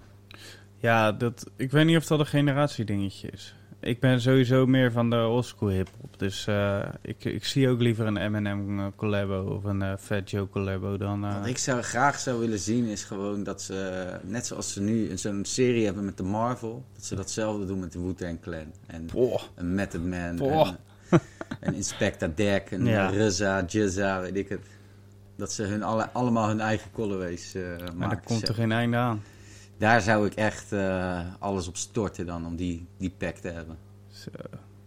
Ja, dat, ik weet niet of dat een generatiedingetje is. Ik ben sowieso meer van de oldschool hip-hop. Dus eh, ik, ik zie ook liever een Eminem eh, collabo of een eh, Fat Joe collabo dan. eh, Wat ik zou, graag zou willen zien is gewoon dat ze, net zoals ze nu zo'n serie hebben met de Marvel, dat ze datzelfde doen met de Wu-Tang Clan. En Boah. een Method Man, Boah. en, en Inspector Deck, en Ja. RZA, Jizza, weet ik het. Dat ze hun alle, allemaal hun eigen colorways eh maar maken. daar komt er geen einde aan. Daar zou ik echt eh, alles op storten dan, om die, die pack te hebben. Zo,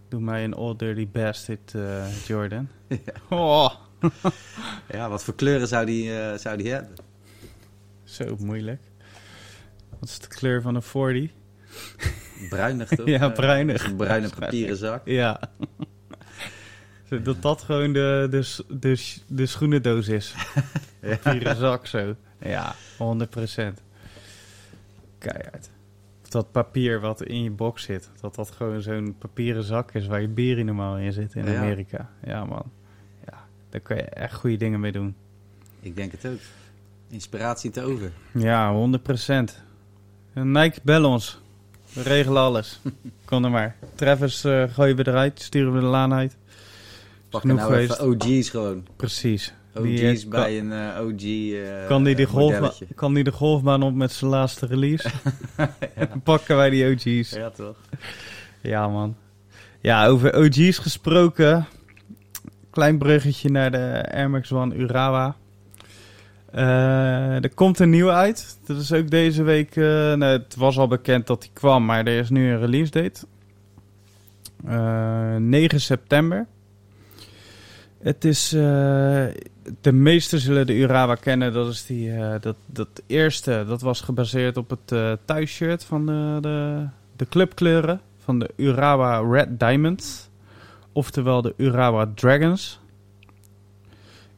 doe mij een old dirty bastard, eh, Jordan. Ja. Oh, Ja, wat voor kleuren zou die, eh, zou die hebben? zo moeilijk. Wat is de kleur van een 40? Bruinig toch? Ja, bruinig. Een bruine papieren zak. Ja. Dat dat gewoon de, de, de, de schoenendoos is. Papieren zak zo. Ja, 100%. Keihard. Dat papier wat in je box zit, dat dat gewoon zo'n papieren zak is waar je bier normaal in zit in Ja. Amerika. Ja man. Ja, daar kan je echt goede dingen mee doen. Ik denk het ook. Inspiratie te over. Ja, 100%. Nike, bel ons. We regelen alles. Kom er maar. Travis eh, gooien we eruit, sturen we de laan uit. Genoeg nou geweest. even OG's gewoon. Precies. OG's Die, eh, bij een eh, OG eh Kan die, de golfbaan, kan die de golfbaan op met zijn laatste release? Pakken wij die OG's. Ja, toch? Ja, man. Ja, over OG's gesproken. Klein bruggetje naar de Air Max One Urawa. Er komt een nieuwe uit. Dat is ook deze week... nou, het was al bekend dat die kwam, maar er is nu een release date. Eh, 9 september. Het is... de meesten zullen de Urawa kennen. Dat is die... eh, dat, dat eerste, dat was gebaseerd op het eh thuisshirt van de, de, de clubkleuren van de Urawa Red Diamonds. Oftewel de Urawa Dragons.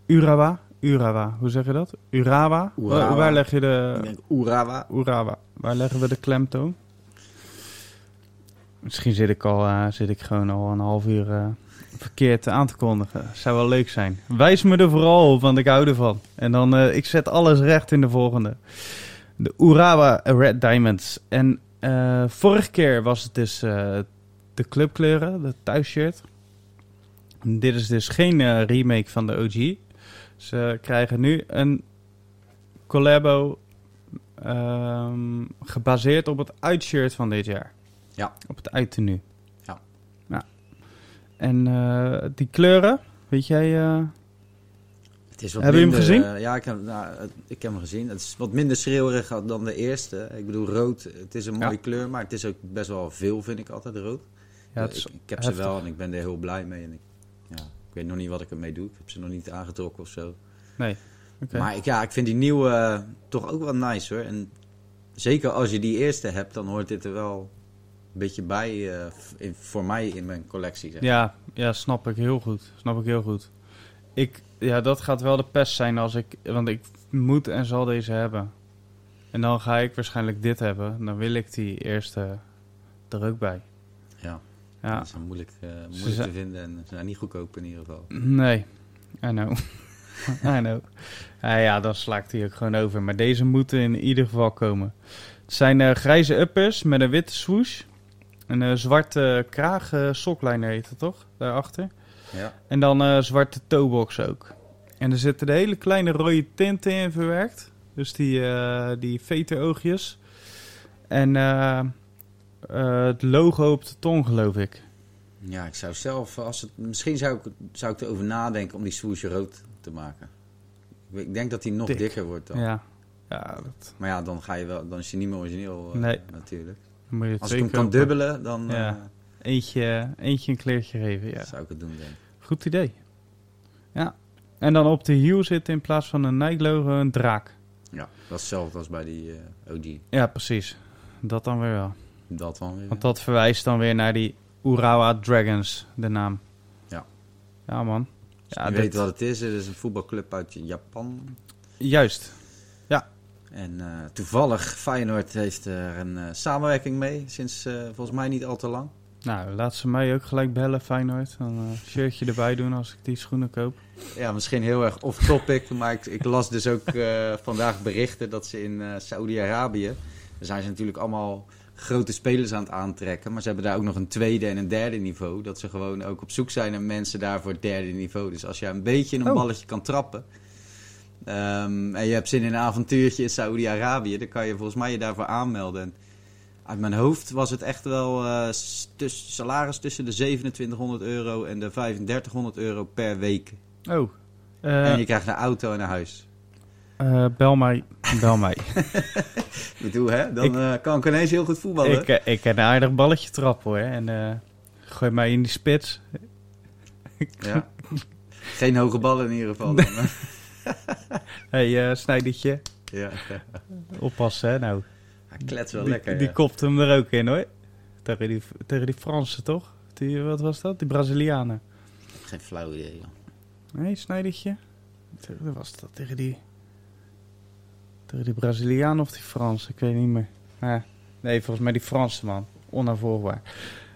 Urawa, Urawa, hoe zeg je dat? Urawa? Urawa. Waar, waar leg je Ik de... denk Urawa. Urawa, waar leggen we de klemtoon? Misschien zit ik, al, eh, zit ik gewoon al een half uur verkeerd aan te kondigen. Zou wel leuk zijn. Wijs me er vooral op, want ik hou ervan. En dan, eh, ik zet alles recht in de volgende. De Urawa Red Diamonds. En eh, vorige keer was het dus eh, de clubkleuren, de thuisshirt. Dit is dus geen remake van de OG. Ze krijgen nu een collabo ehm, gebaseerd op het uitshirt van dit jaar. Ja. Op het uittenu. En eh, die kleuren, weet jij... eh, Het is wat Heb je hem minder, gezien? eh, ja, ik heb, nou, ik heb hem gezien. Het is wat minder schreeuwerig dan de eerste. Ik bedoel, rood, het is een mooie Ja. kleur, maar het is ook best wel veel, vind ik altijd, rood. ja, ik, ik heb ze wel en ik ben er heel blij mee. En ik, ja, ik weet nog niet wat ik ermee doe. Ik heb ze nog niet aangetrokken of zo. Nee. Maar ik, ja, ik vind die nieuwe toch ook wel nice hoor. En zeker als je die eerste hebt, dan hoort dit er wel beetje bij eh, in, voor mij in mijn collectie. Zeg. Ja, ja, snap ik heel goed. Snap ik heel goed. Ik, ja, dat gaat wel de pest zijn als ik... Want ik moet en zal deze hebben. En dan ga ik waarschijnlijk dit hebben. Dan wil ik die eerste er ook bij. Ja, Ja, dat is moeilijk, Ze moeilijk zijn- te vinden en ze zijn niet goedkoop in ieder geval. nee. I know. I know. Ja, ja, dan sla ik die ook gewoon over. Maar deze moeten in ieder geval komen. Het zijn eh, grijze uppers met een witte swoosh. Een eh, zwarte kraag eh, sokliner heet het toch? Daarachter. Ja, En dan eh, zwarte toebox ook. En er zitten de hele kleine rode tinten in verwerkt. Dus die, eh die veteroogjes. En eh, eh, het logo op de tong, geloof ik. ja ik zou zelf, als het, misschien zou ik, zou ik erover nadenken om die swoosh rood te maken. Ik- denk dat die nog Dik. dikker wordt dan. Ja, ja dat Maar ja, dan, ga je wel, dan is hij niet meer origineel eh, Nee. natuurlijk. Dan moet je Als ik hem kan dubbelen, dan Ja. eh, Eentje, eentje een kleertje geven, ja. zou ik het doen, denk ik. Goed idee. Ja. En dan op de hiel zit in plaats van een Nike-logo een draak. Ja, dat is hetzelfde als bij die eh, OG. Ja, precies. Dat dan weer wel. Dat dan weer. Want dat verwijst dan weer naar die Urawa Dragons, de naam. Ja. Ja, man. Ja, je dit- weet wat het is, het is een voetbalclub uit Japan. Juist. En eh, toevallig, Feyenoord heeft er een eh, samenwerking mee, sinds eh, volgens mij niet al te lang. Nou, laat ze mij ook gelijk bellen, Feyenoord. Dan een shirtje erbij doen als ik die schoenen koop. Ja, misschien heel erg off-topic, maar ik, ik las dus ook vandaag berichten dat ze in eh Saoedi-Arabië, daar zijn ze natuurlijk allemaal grote spelers aan het aantrekken, maar ze hebben daar ook nog een tweede en een derde niveau, dat ze gewoon ook op zoek zijn naar mensen daar voor het derde niveau. Dus als je een beetje in een Oh. balletje kan trappen, ehm, en je hebt zin in een avontuurtje in Saoedi-Arabië, dan kan je volgens mij je daarvoor aanmelden. En uit mijn hoofd was het echt wel eh, s- tuss- salaris tussen de 2700 euro en de 3500 euro per week. Oh. eh, En je krijgt een auto en een huis. eh, bel mij. Bel mij. Ik bedoel, hè? Dan Ik- kan ik ineens heel goed voetballen. ik, ik kan een aardig balletje trappen, hoor. En gooi mij in die spits. Ja. Geen hoge ballen in ieder geval. dan? hey, eh snijdertje. ja. Oppassen, hè, nou. Hij klets wel die, lekker. die ja. kopt hem er ook in, hoor. Tegen die, tegen die Fransen, toch? Die, wat was dat? Die Brazilianen. Geen flauw idee. joh. Nee, snijdertje. Wat was dat tegen die... Tegen die Braziliaan of die Frans? Ik weet niet meer. Ja. Nee, volgens mij die Franse man. Onnavolgbaar.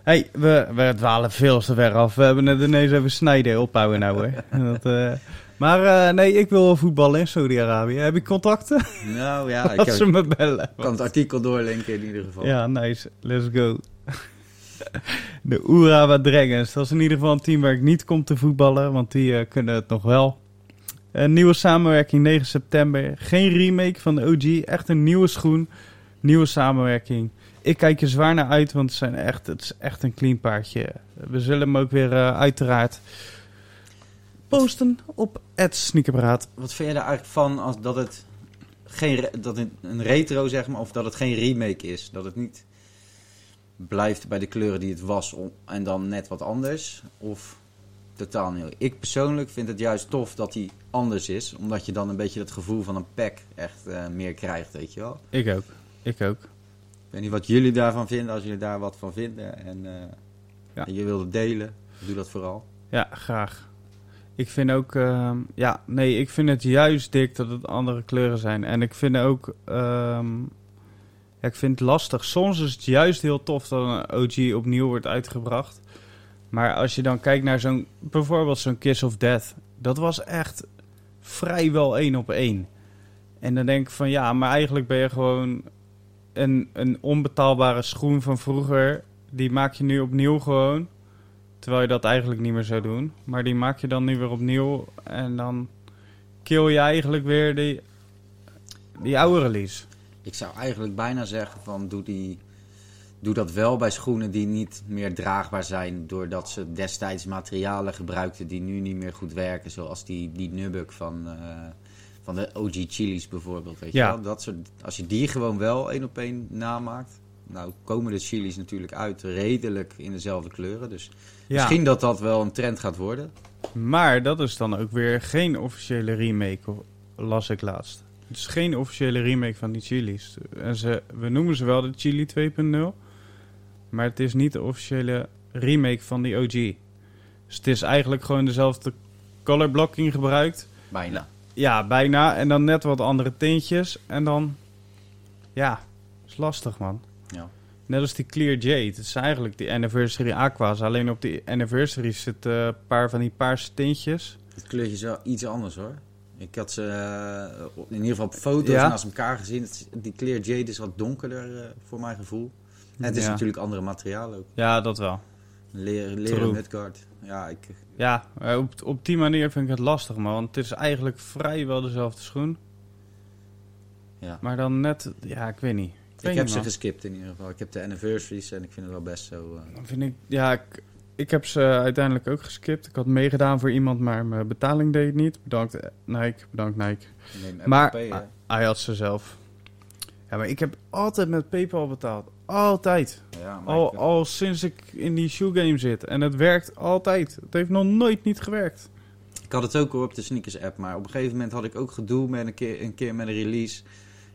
hey, we, we dwalen veel te ver af. We hebben het ineens even snijden ophouden nou hoor. dat, eh, maar eh, nee, ik wil wel voetballen in Saudi-Arabië. Heb je contacten? Nou ja, ik ze me bellen. kan het artikel doorlinken in ieder geval. Ja, nice. Let's go. De Urawa Dragons. Dat is in ieder geval een team waar ik niet kom te voetballen, want die eh, kunnen het nog wel. Een nieuwe samenwerking 9 september. Geen remake van de OG. Echt een nieuwe schoen. Nieuwe samenwerking. Ik kijk er zwaar naar uit, want het, zijn echt, het is echt een clean paardje. We zullen hem ook weer eh, uiteraard posten op Sneakerpraat. Wat vind je er eigenlijk van als dat het geen re- dat het een retro zeg maar of dat het geen remake is, dat het niet blijft bij de kleuren die het was en dan net wat anders of totaal niet. Ik persoonlijk vind het juist tof dat hij anders is, omdat je dan een beetje het gevoel van een pack echt eh, meer krijgt, weet je wel. Ik ook. Ik ook. Ik weet niet wat jullie daarvan vinden, als jullie daar wat van vinden en, eh, Ja. en je wilde delen, doe dat vooral. Ja, graag. Ik vind ook, ehm, ja, nee, ik vind het juist dik dat het andere kleuren zijn. En ik vind ook, ehm, ik vind het lastig. Soms is het juist heel tof dat een OG opnieuw wordt uitgebracht. Maar als je dan kijkt naar zo'n, bijvoorbeeld zo'n Kiss of Death, dat was echt vrijwel één op één. En dan denk ik van ja, maar eigenlijk ben je gewoon een, een onbetaalbare schoen van vroeger. Die maak je nu opnieuw gewoon. Terwijl je dat eigenlijk niet meer zou doen. Maar die maak je dan nu weer opnieuw. En dan kill je eigenlijk weer die, die oude release. Ik zou eigenlijk bijna zeggen van doe, die, doe dat wel bij schoenen die niet meer draagbaar zijn. Doordat ze destijds materialen gebruikten die nu niet meer goed werken. Zoals die, die Nubuck van, eh, van de OG Chili's bijvoorbeeld. Weet Ja. je wel? Dat soort, als je die gewoon wel één op één namaakt. Nou komen de Chili's natuurlijk uit redelijk in dezelfde kleuren. Dus Ja, misschien dat dat wel een trend gaat worden. maar dat is dan ook weer geen officiële remake, las ik laatst. Het is geen officiële remake van die chilies. En ze, we noemen ze wel de Chili 2.0, maar het is niet de officiële remake van die OG. Dus het is eigenlijk gewoon dezelfde color blocking gebruikt. Bijna. Ja, bijna. En dan net wat andere tintjes. En dan, ja, is lastig man. Ja. Net als die Clear Jade. Het is eigenlijk die Anniversary Aqua's. Alleen op die Anniversary zitten een paar van die paarse tintjes. Het kleurtje is wel iets anders hoor. Ik had ze eh, in ieder geval op foto's Ja. naast elkaar gezien. Die Clear Jade is wat donkerder eh, voor mijn gevoel. En het is Ja. natuurlijk andere materialen ook. Ja, dat wel. Leren, leren mudguard. Ja, ik, Ja, eh, op, op die manier vind ik het lastig, man. Want het is eigenlijk vrijwel dezelfde schoen. ja. Maar dan net, ja, ik weet niet. Ik, heb ze geskipt in ieder geval. Ik heb de anniversaries en ik vind het wel best zo. eh, Dan vind ik, ja, ik, ik heb ze uiteindelijk ook geskipt. Ik had meegedaan voor iemand, maar mijn betaling deed het niet. Bedankt eh, Nike, bedankt Nike. ik neem Maar Pay, hij had ze zelf. Ja, maar ik heb altijd met PayPal betaald. Altijd. ja, maar Al, ik- al sinds ik in die shoe game zit. En het werkt altijd. Het heeft nog nooit niet gewerkt. Ik had het ook hoor op de sneakers app, maar op een gegeven moment had ik ook gedoe met een keer, een keer met een release.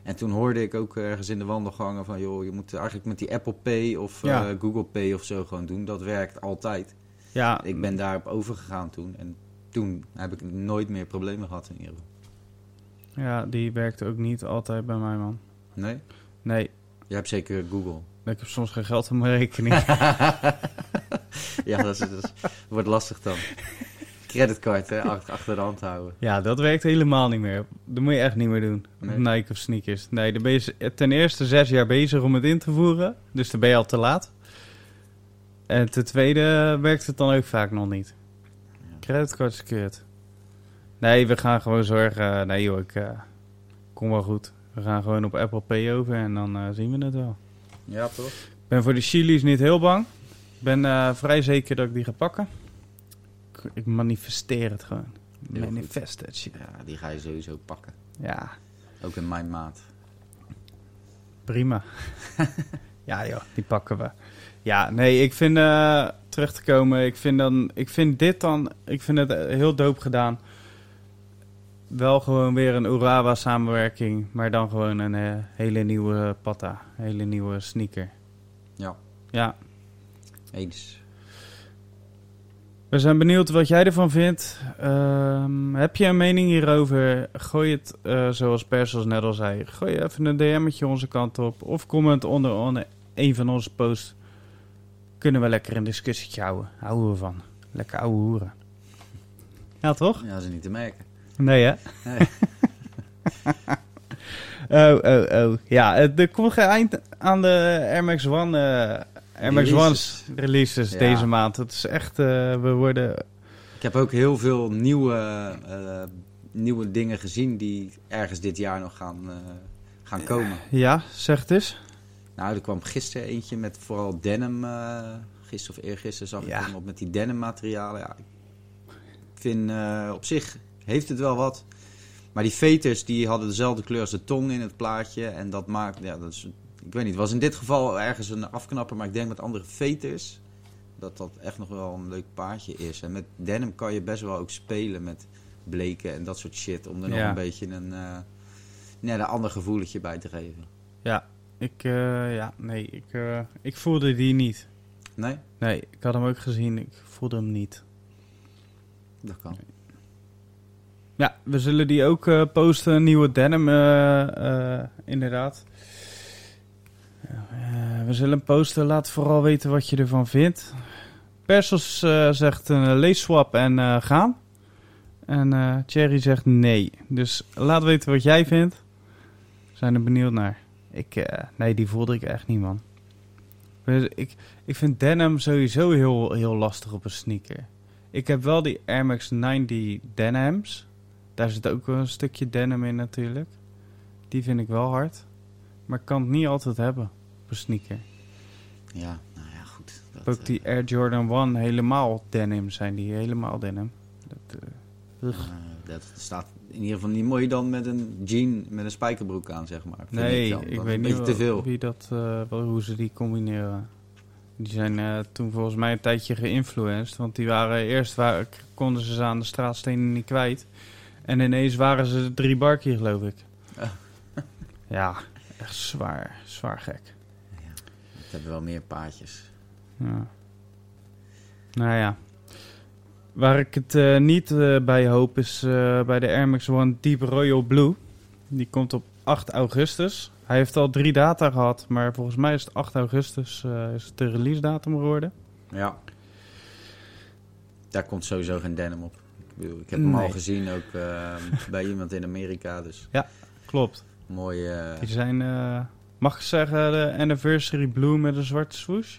En toen hoorde ik ook ergens in de wandelgangen van, joh, je moet eigenlijk met die Apple Pay of Ja. eh, Google Pay of zo gewoon doen. Dat werkt altijd. Ja, Ik ben daarop overgegaan toen. En toen heb ik nooit meer problemen gehad in ieder geval. ja, die werkte ook niet altijd bij mij, man. Nee? Nee, Je hebt zeker Google. ik heb soms geen geld op mijn rekening. ja, dat, is, dat wordt lastig dan. Creditcard hè, achter, de hand houden. ja, dat werkt helemaal niet meer. Dat moet je echt niet meer doen. Nee. Nike of sneakers. Nee, dan ben je ten eerste zes jaar bezig om het in te voeren. Dus dan ben je al te laat. En ten tweede werkt het dan ook vaak nog niet. Creditcard is kut. Nee, we gaan gewoon zorgen. Nee joh, ik eh, kom wel goed. We gaan gewoon op Apple Pay over en dan eh, zien we het wel. Ja, toch? Ik ben voor de chili's niet heel bang. Ik ben eh, vrij zeker dat ik die ga pakken. Ik, manifesteer het gewoon. Heel goed. Manifest that shit. Ja, die ga je sowieso pakken. Ja, Ook in mijn maat. prima. ja joh, die pakken we. Ja, nee, ik vind eh, terug te komen. Ik vind, dan, ik vind dit dan, ik vind het eh, heel doop gedaan. Wel gewoon weer een Urawa samenwerking, maar dan gewoon een eh, hele nieuwe patta, hele nieuwe sneaker. Ja. Ja, Eens. We zijn benieuwd wat jij ervan vindt. Ehm, heb je een mening hierover? Gooi het, eh, zoals Persels net al zei, gooi even een DM'tje onze kant op. Of comment onder, onder een van onze posts. Kunnen we lekker een discussietje houden. Houden we van. Lekker ouwe hoeren. Ja, toch? Ja, is niet te merken. Nee, hè? Nee. oh, oh, oh. Ja, het- er komt geen eind aan de Air Max One, eh Air Max Releases. One's releases Ja. deze maand. Het is echt, eh, we worden... Ik heb ook heel veel nieuwe, eh, nieuwe dingen gezien die ergens dit jaar nog gaan, eh, gaan komen. Ja, zeg het eens. Nou, er kwam gisteren eentje met vooral denim. eh gisteren of eergisteren zag ik hem op met die denim materialen. Ja, ik vind op zich heeft het wel wat. Maar die veters die hadden dezelfde kleur als de tong in het plaatje. En dat maakt, ja, dat is, ik weet niet, het was in dit geval ergens een afknapper. Maar ik denk met andere veters dat dat echt nog wel een leuk paardje is. En met denim kan je best wel ook spelen met bleken en dat soort shit. Om er nog Ja. een beetje een, net een ander gevoeletje bij te geven. Ja, ik, eh, ja, nee, ik, eh, ik voelde die niet. Nee? Nee, ik had hem ook gezien, ik voelde hem niet. Dat kan. Ja, we zullen die ook posten, nieuwe denim, inderdaad. Eh, we zullen posten, laat vooral weten wat je ervan vindt. Persos eh, zegt een leeswap en eh, gaan. En eh Thierry zegt nee. Dus laat weten wat jij vindt. We zijn er benieuwd naar. Ik, eh, nee, die voelde ik echt niet, man. Ik, ik vind denim sowieso heel, heel lastig op een sneaker. Ik heb wel die Air Max 90 denims. Daar zit ook een stukje denim in natuurlijk. Die vind ik wel hard. maar ik kan het niet altijd hebben op een sneaker. Ja, nou ja, goed. Dat, Ook eh, die Air Jordan 1 helemaal denim zijn die helemaal denim. Dat, eh, eh, dat staat in ieder geval niet mooi dan met een jean met een spijkerbroek aan, zeg maar. Vind nee, dan. ik Dat is weet niet beetje te veel. wie dat, eh, wel, hoe ze die combineren. Die zijn eh, toen volgens mij een tijdje geïnfluenced. Want die waren eerst waren, konden ze ze aan de straatstenen niet kwijt. En ineens waren ze drie barkie, geloof ik. Ah. ja, echt zwaar, zwaar gek. Hebben wel meer paadjes. Ja. Nou ja. Waar ik het eh, niet eh, bij hoop is eh, bij de Air Max One Deep Royal Blue. Die komt op 8 augustus. Hij heeft al drie data gehad, maar volgens mij is het 8 augustus is het de release datum geworden. Ja. Daar komt sowieso geen denim op. Ik, bedoel, ik heb hem Nee. al gezien ook bij iemand in Amerika. Dus Klopt. mooi. Die zijn, mag ik zeggen, de Anniversary Blue met een zwarte swoosh?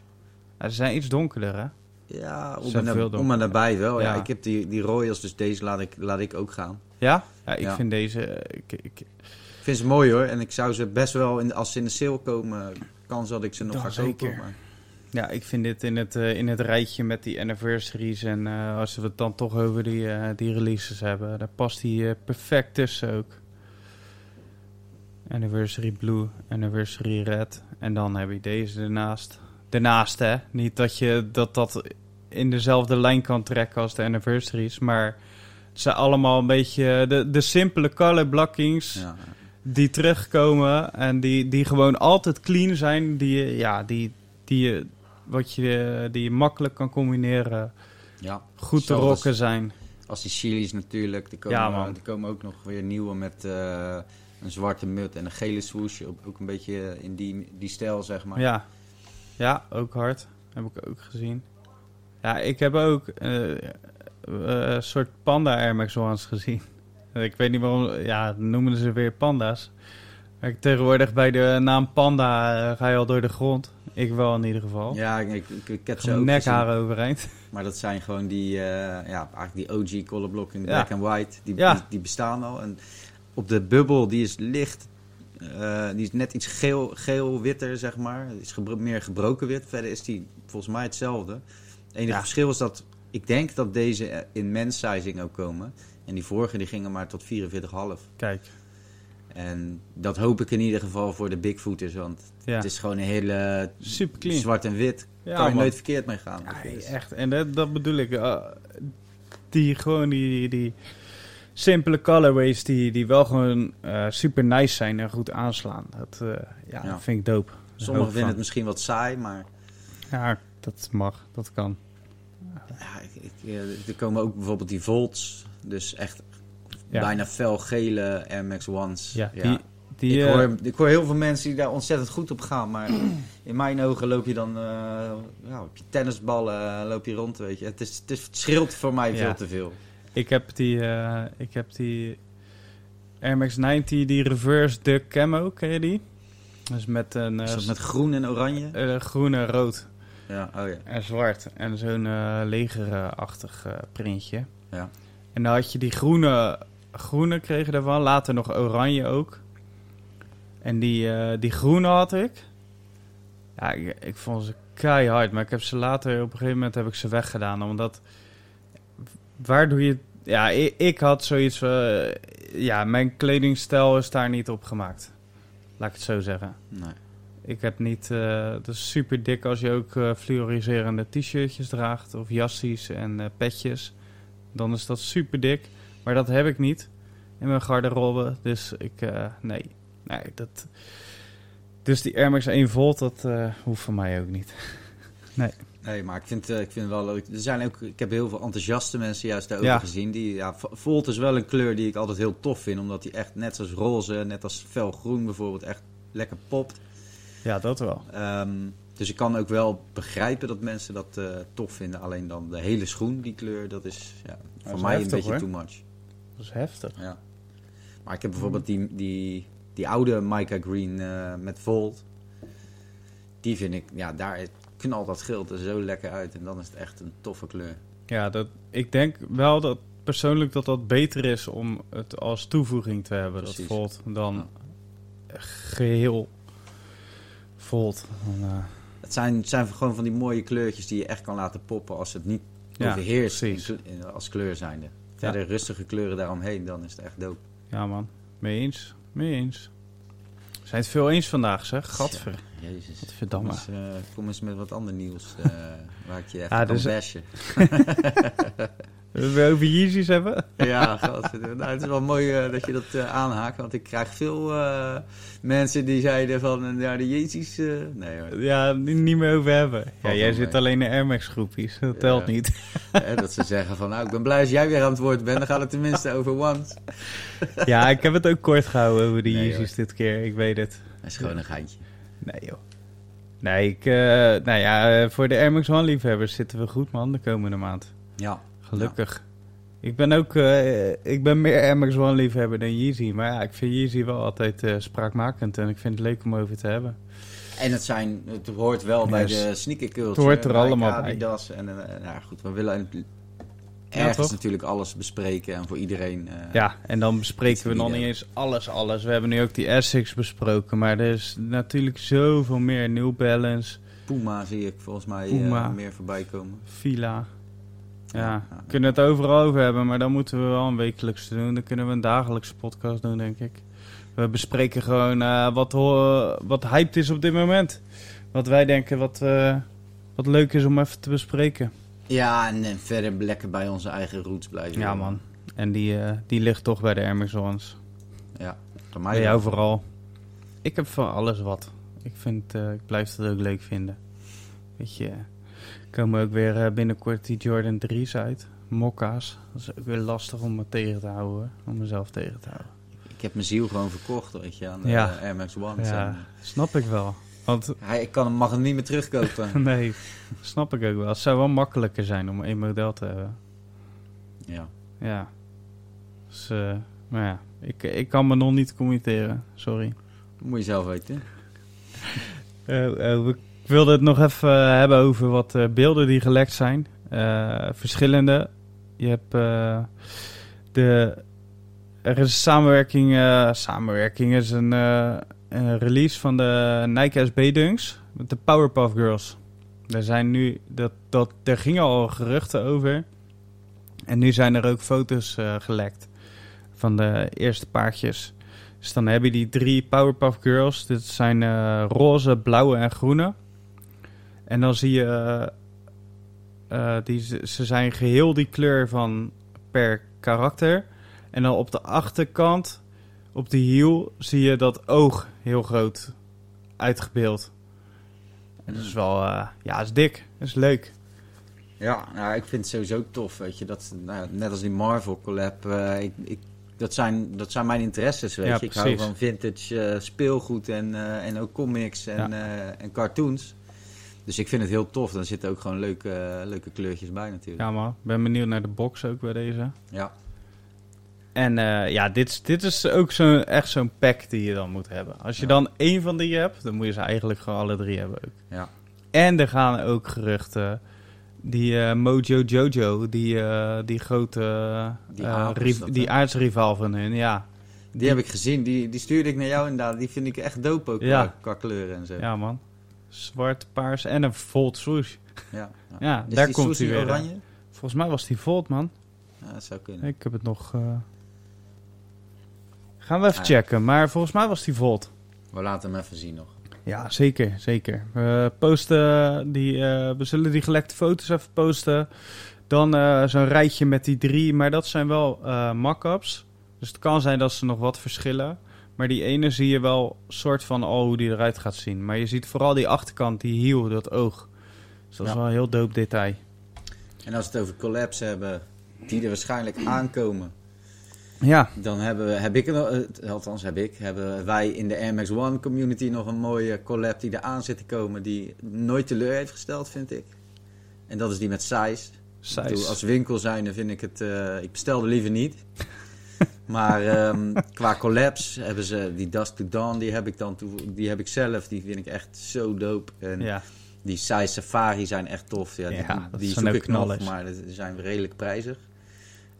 Ja, ze zijn iets donkerder, hè? ja, om zijn en, veel na- om en nabij wel. Ja. Ja. ik heb die, die Royals, dus deze laat ik, laat ik ook gaan. Ja? Ja, ik Ja. vind deze... eh, Ik, ik, Ik vind ze mooi hoor. En ik zou ze best wel, in, als ze in de sale komen, kans dat ik ze nog Dan ga zeker. kopen. Maar, Ja, ik vind dit in het, eh, in het rijtje met die anniversaries en eh, als we het dan toch over die, eh, die releases hebben, daar past die perfect tussen ook. Anniversary Blue, Anniversary Red en dan heb je deze ernaast. Daarnaast hè, niet dat je dat, dat in dezelfde lijn kan trekken als de anniversaries, maar het zijn allemaal een beetje de, de simpele color blockings ja. die terugkomen en die, die gewoon altijd clean zijn, die, je- ja, die, die, je, wat je, die je makkelijk kan combineren, ja. goed te rocken zijn. Als die chilies natuurlijk. Er komen, Ja, er komen ook nog weer nieuwe met eh, een zwarte mut en een gele swoosh. Ook, een beetje in die, die stijl, zeg maar. Ja. ja, ook hard. Heb ik ook gezien. Ja, ik heb ook eh, eh, een soort panda Air Max Ones gezien. Ik weet niet waarom, ja, noemen ze weer panda's. Maar tegenwoordig bij de naam panda eh, ga je al door de grond. Ik wel in ieder geval. Ja, ik, ik, ik heb ze Gewoon ook nekharen overeind. Maar dat zijn gewoon die, eh, ja, eigenlijk die OG color blocking Ja. black and white. Die, Ja. die, die bestaan al. En op de bubbel, die is licht. eh, die is net iets geel, geel-witter, zeg maar. Is gebro- meer gebroken wit. Verder is die volgens mij hetzelfde. Het enige Ja. verschil is dat... Ik denk dat deze eh, in men's sizing ook komen. En die vorige die gingen maar tot 44,5. Kijk, En dat hoop ik in ieder geval voor de Bigfooters. Want ja. het is gewoon een hele super clean. zwart en wit. Ja, kan je man. nooit verkeerd mee gaan. Ja, Dus- echt. En dat, dat bedoel ik. eh, die gewoon die, die simpele colorways die, die wel gewoon eh, super nice zijn en goed aanslaan. Dat eh, ja, Ja. dat vind ik dope. Sommigen vinden het misschien wat saai, maar Ja, dat mag. Dat kan. ja, ik, ik, eh, er komen ook bijvoorbeeld die Volts. Dus echt Ja. bijna felgele Air Max Ones. Ja, die, die, ik, hoor, ik hoor heel veel mensen die daar ontzettend goed op gaan. Maar in mijn ogen loop je dan ja, op je tennisballen loop je rond. Weet je. Het, is, het, is, het schreeuwt voor mij Ja. veel te veel. Ik heb die, eh, ik heb die Air Max 90, die reverse duck camo, ken je die? Dus met een eh, Is dat met groen en oranje? eh, groen en rood Ja, oh ja. en zwart. En zo'n eh legerachtig eh, printje. Ja. En dan had je die groene, groene kreeg je ervan, later nog oranje ook. En die, eh, die groene had ik. Ja, ik, ik vond ze keihard, maar ik heb ze later, op een gegeven moment heb ik ze weggedaan. Omdat, waar doe je... Ja, ik, ik had zoiets van, ja, mijn kledingstijl is daar niet op gemaakt. Laat ik het zo zeggen. Nee. Ik heb niet. eh het is super dik als je ook eh, fluoriserende t-shirtjes draagt. Of jassies en eh, petjes. Dan is dat super dik. Maar dat heb ik niet in mijn garderobe. Dus ik. eh, nee. Nee, dat. Dus die Air Max 1 Volt, dat eh, hoeft voor mij ook niet. Nee, maar ik vind, eh, ik vind het wel leuk. Er zijn ook, ik heb heel veel enthousiaste mensen juist daarover Ja. gezien. Die, ja, Volt is wel een kleur die ik altijd heel tof vind. Omdat die echt net zoals roze, net als felgroen bijvoorbeeld, echt lekker popt. Ja, dat wel. Ehm, dus ik kan ook wel begrijpen dat mensen dat eh, tof vinden. Alleen dan de hele schoen, die kleur, dat is ja, voor is mij heftig, een beetje hoor. too much. Dat is heftig. Ja. Maar ik heb bijvoorbeeld die, die, die oude Mica Green eh, met Volt. Die vind ik, ja, daar knalt dat schild er zo lekker uit. En dan is het echt een toffe kleur. Ja, dat, ik denk wel dat persoonlijk dat dat beter is om het als toevoeging te hebben. Precies. Dat Volt dan Ja. geheel Volt. Dan, eh, Het zijn, het zijn gewoon van die mooie kleurtjes die je echt kan laten poppen als het niet Ja, overheerst in- als kleur zijnde. Verder rustige kleuren daaromheen, dan is het echt dope. ja, man. Mee eens. Mee eens. We zijn het veel eens vandaag, zeg. Gadver. Jezus. Kom Godverdamme. eens, eh, kom eens met wat ander nieuws eh, waar ik je echt Ah, kan dus- bashen. We over Yeezys hebben? Ja, nou, het is wel mooi eh, dat je dat aanhaakt, want ik krijg veel mensen die zeiden van, ja, de Yeezys... nee hoor. Ja, niet niet meer over hebben. Ja, jij zit alleen in Air Max groepjes. Dat telt niet. Dat ze zeggen van, nou, ik ben blij als jij weer aan het woord bent, dan gaat het tenminste over Ones. Ja, ik heb het ook kort gehouden over Nee, Yeezys dit keer. Ik weet het. Dat is gewoon een geintje. Nee, joh. Nee, ik, eh, nou ja, eh, voor de Air Max One liefhebbers zitten we goed, man, de komende maand. Ja. Gelukkig. Ik ben ook, eh, ik ben meer Air Max One liefhebber dan Yeezy. Maar ja, ik vind Yeezy wel altijd spraakmakend en ik vind het leuk om over te hebben. En het, zijn, het hoort wel bij de sneaker culture. Het hoort er allemaal bij. Adidas en nou goed, we willen ergens natuurlijk alles bespreken en voor iedereen. eh, Ja, en dan bespreken we nog niet eens alles, alles. We hebben nu ook die Essex besproken, maar er is natuurlijk zoveel meer. New Balance, Puma zie ik volgens mij eh, meer voorbij komen. Fila. Ja, Ja, we kunnen het overal over hebben, maar dan moeten we wel een wekelijkse doen. Dan kunnen we een dagelijkse podcast doen, denk ik. We bespreken gewoon eh, wat, wat hyped is op dit moment. Wat wij denken wat, wat leuk is om even te bespreken. Ja, en, eh, verder lekker bij onze eigen roots blijven. Ja, man. En die, eh, die ligt toch bij de Air Max Ones. Ja, voor mij Bij vooral. Ik heb van alles wat. Ik, vind, eh, ik blijf het ook leuk vinden. Weet je, komen ook weer binnenkort die Jordan 3's uit. Mokka's. Dat is ook weer lastig om me tegen te houden. Om mezelf tegen te houden. Ik heb mijn ziel gewoon verkocht, weet je, aan de Ja. Air Max One. Ja, snap ik wel. Want, Hij, ik kan hem, mag hem niet meer terugkopen. nee, snap ik ook wel. Het zou wel makkelijker zijn om één model te hebben. ja. Ja. Dus, eh, maar ja, ik, ik kan me nog niet committeren. Sorry. Dat moet je zelf weten. Eh, eh, we- ik wilde het nog even hebben over wat beelden die gelekt zijn. Verschillende. Je hebt de. Er is een samenwerking. samenwerking is een, eh, een release van de Nike SB Dunks met de Powerpuff Girls. Er zijn nu. Dat, dat, er gingen al geruchten over. En nu zijn er ook foto's eh, gelekt van de eerste paardjes. Dus dan heb je die drie Powerpuff Girls. Dit zijn eh, roze, blauwe en groene. En dan zie je... eh, eh, die, ze zijn geheel die kleur van per karakter. En dan op de achterkant, op de hiel, zie je dat oog heel groot uitgebeeld. En dat is wel... eh, ja, is dik. Dat is leuk. Ja, nou, ik vind het sowieso tof, weet je. Dat, nou, net als die Marvel collab. eh, ik, ik, dat, zijn, dat zijn mijn interesses, weet Ja, je. Ik hou van vintage eh, speelgoed en, en ook comics en, Ja. en cartoons. Dus ik vind het heel tof. Dan zitten ook gewoon leuke, leuke kleurtjes bij natuurlijk. Ja man, ben benieuwd naar de box ook bij deze. Ja. En eh, ja, dit, is- dit is ook zo, echt zo'n pack die je dan moet hebben. Als je Ja. dan één van die hebt, dan moet je ze eigenlijk gewoon alle drie hebben ook. Ja. En er gaan ook geruchten. Die eh, Mojo Jojo, die, eh, die grote Die dat, aardsrivaal van hun, ja. Die, heb ik gezien. Die, die stuurde ik naar jou inderdaad. Die vind ik echt dope ook Ja. qua, qua kleuren en zo. Ja. Man. Zwart, paars en een Volt swoosh. ja. Ja, daar komt hij weer. oranje? Volgens mij was die Volt man. Ja, dat zou kunnen. Ik heb het nog... Gaan we even Ah. checken, maar volgens mij was die Volt. We laten hem even zien nog. Ja, zeker, zeker. We posten die, eh, we zullen die gelekte foto's even posten. Dan eh, zo'n rijtje met die drie, maar dat zijn wel eh mock-ups. Dus het kan zijn dat ze nog wat verschillen. Maar die ene zie je wel soort van al hoe die eruit gaat zien. Maar je ziet vooral die achterkant, die hiel, dat oog. Dus dat is wel een heel dope detail. En als we het over collabs hebben, die er waarschijnlijk aankomen. Ja, Dan hebben we, heb ik, eh, althans heb ik, hebben wij in de Air Max One community nog een mooie collab die er aan zit te komen. Die nooit teleur heeft gesteld, vind ik. En dat is die met Size. Bedoel, size. als winkel zijnde vind ik het, eh, ik bestelde liever niet. maar ehm, qua collabs hebben ze die Dust to Dawn, die heb ik dan toe, die heb ik zelf. Die vind ik echt zo dope. En Ja, die Size Safari zijn echt tof. Ja, die, Ja, die, zoek ook ik nog, knallers. maar die zijn redelijk prijzig.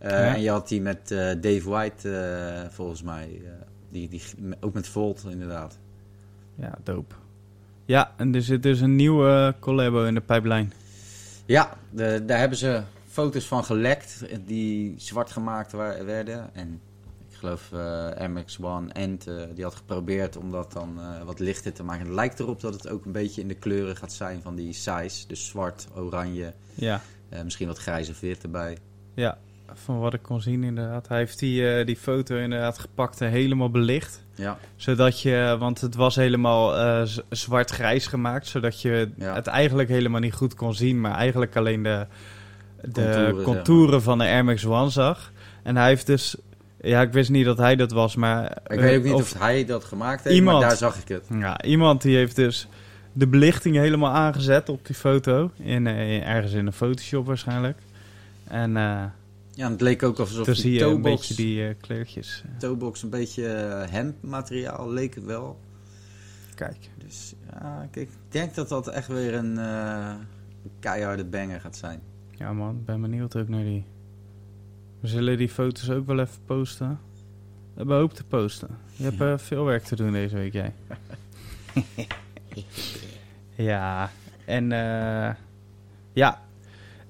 Eh, Ja. En je had die met eh, Dave White, eh, volgens mij. die, die, ook met Volt, inderdaad. ja, dope. Ja, en er zit dus een nieuwe collabo in de pijplijn. Ja, de, daar hebben ze foto's van gelekt die zwart gemaakt werden. En ik geloof eh MX1 Ant eh, die had geprobeerd om dat dan wat lichter te maken. Het lijkt erop dat het ook een beetje in de kleuren gaat zijn van die size. Dus zwart, oranje, Ja, misschien wat grijs of wit erbij. ja, van wat ik kon zien inderdaad. Hij heeft die, eh, die foto inderdaad gepakt en helemaal belicht. Ja, Zodat je, want het was helemaal eh, z- zwart-grijs gemaakt, zodat je Ja. het eigenlijk helemaal niet goed kon zien, maar eigenlijk alleen de, de Contouren, van de Air Max One zag. En hij heeft dus, ja, ik wist niet dat hij dat was, maar... ik eh, weet ook niet of, hij dat gemaakt heeft, iemand. maar daar zag ik het. Ja, iemand die heeft dus de belichting helemaal aangezet op die foto. In, eh, ergens in een Photoshop waarschijnlijk. En eh Ja, en het leek ook alsof toen die zie je een toebox, beetje die eh, kleurtjes. toebox een beetje eh, hemp-materiaal leek het wel. Kijk. Dus ja, ik denk dat dat echt weer een eh, keiharde banger gaat zijn. Ja man, ik ben benieuwd ook naar die. We zullen die foto's ook wel even posten. We hebben hoop te posten. Je hebt eh, veel werk te doen deze week, jij. ja, en eh, ja.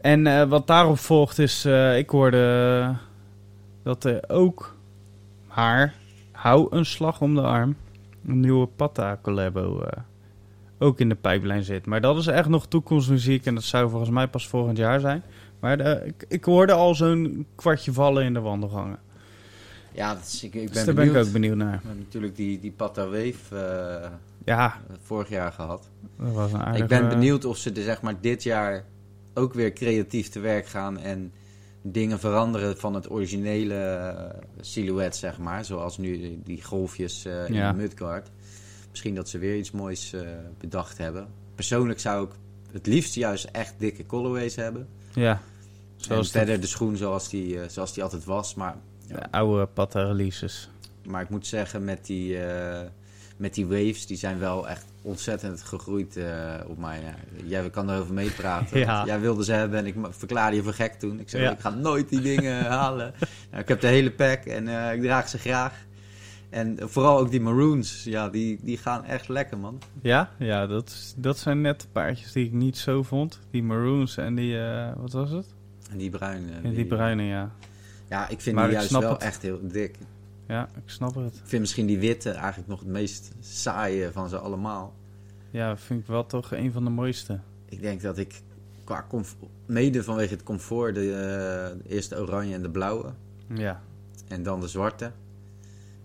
En eh, wat daarop volgt is, eh, ik hoorde dat er ook haar, hou een slag om de arm, een nieuwe Patta collabo eh, ook in de pijplijn zit. Maar dat is echt nog toekomstmuziek en dat zou volgens mij pas volgend jaar zijn. Maar de- ik, ik hoorde al zo'n kwartje vallen in de wandelgangen. Ja, dat is, ik, ik Dus ben daar ben ik benieuwd. ook benieuwd naar. We hebben natuurlijk die, die Pata Wave Ja, vorig jaar gehad. dat was een aardige... ik ben benieuwd of ze er zeg maar dit jaar ook weer creatief te werk gaan en dingen veranderen van het originele eh, silhouet, zeg maar. Zoals nu die, golfjes eh, in Ja. de Mudguard. Misschien dat ze weer iets moois eh, bedacht hebben. Persoonlijk zou ik het liefst juist echt dikke colorways hebben. Ja, Zoals zoals de, verder de schoen zoals die, zoals die altijd was. Maar, ja, de oude Patta releases. maar ik moet zeggen, met die, met die waves, die zijn wel echt ontzettend gegroeid eh, op mij. Ja, jij kan erover meepraten. Ja. Jij wilde ze hebben en ik verklaarde je voor gek toen. Ik zei, Ja. ik ga nooit die dingen halen. Nou, ik heb de hele pack en eh, ik draag ze graag. En vooral ook die maroons, ja, die, die gaan echt lekker, man. Ja, ja dat, dat zijn net de paardjes die ik niet zo vond. Die maroons en die, eh, wat was het? En die bruine. En die bruine, ja. Ja, ik vind Maar die juist wel het. echt heel dik. Ja, ik snap het. Ik vind misschien die witte eigenlijk nog het meest saaie van ze allemaal. Ja, vind ik wel toch een van de mooiste. Ik denk dat ik qua mede vanwege het comfort de, eh, eerst de oranje en de blauwe Ja, en dan de zwarte.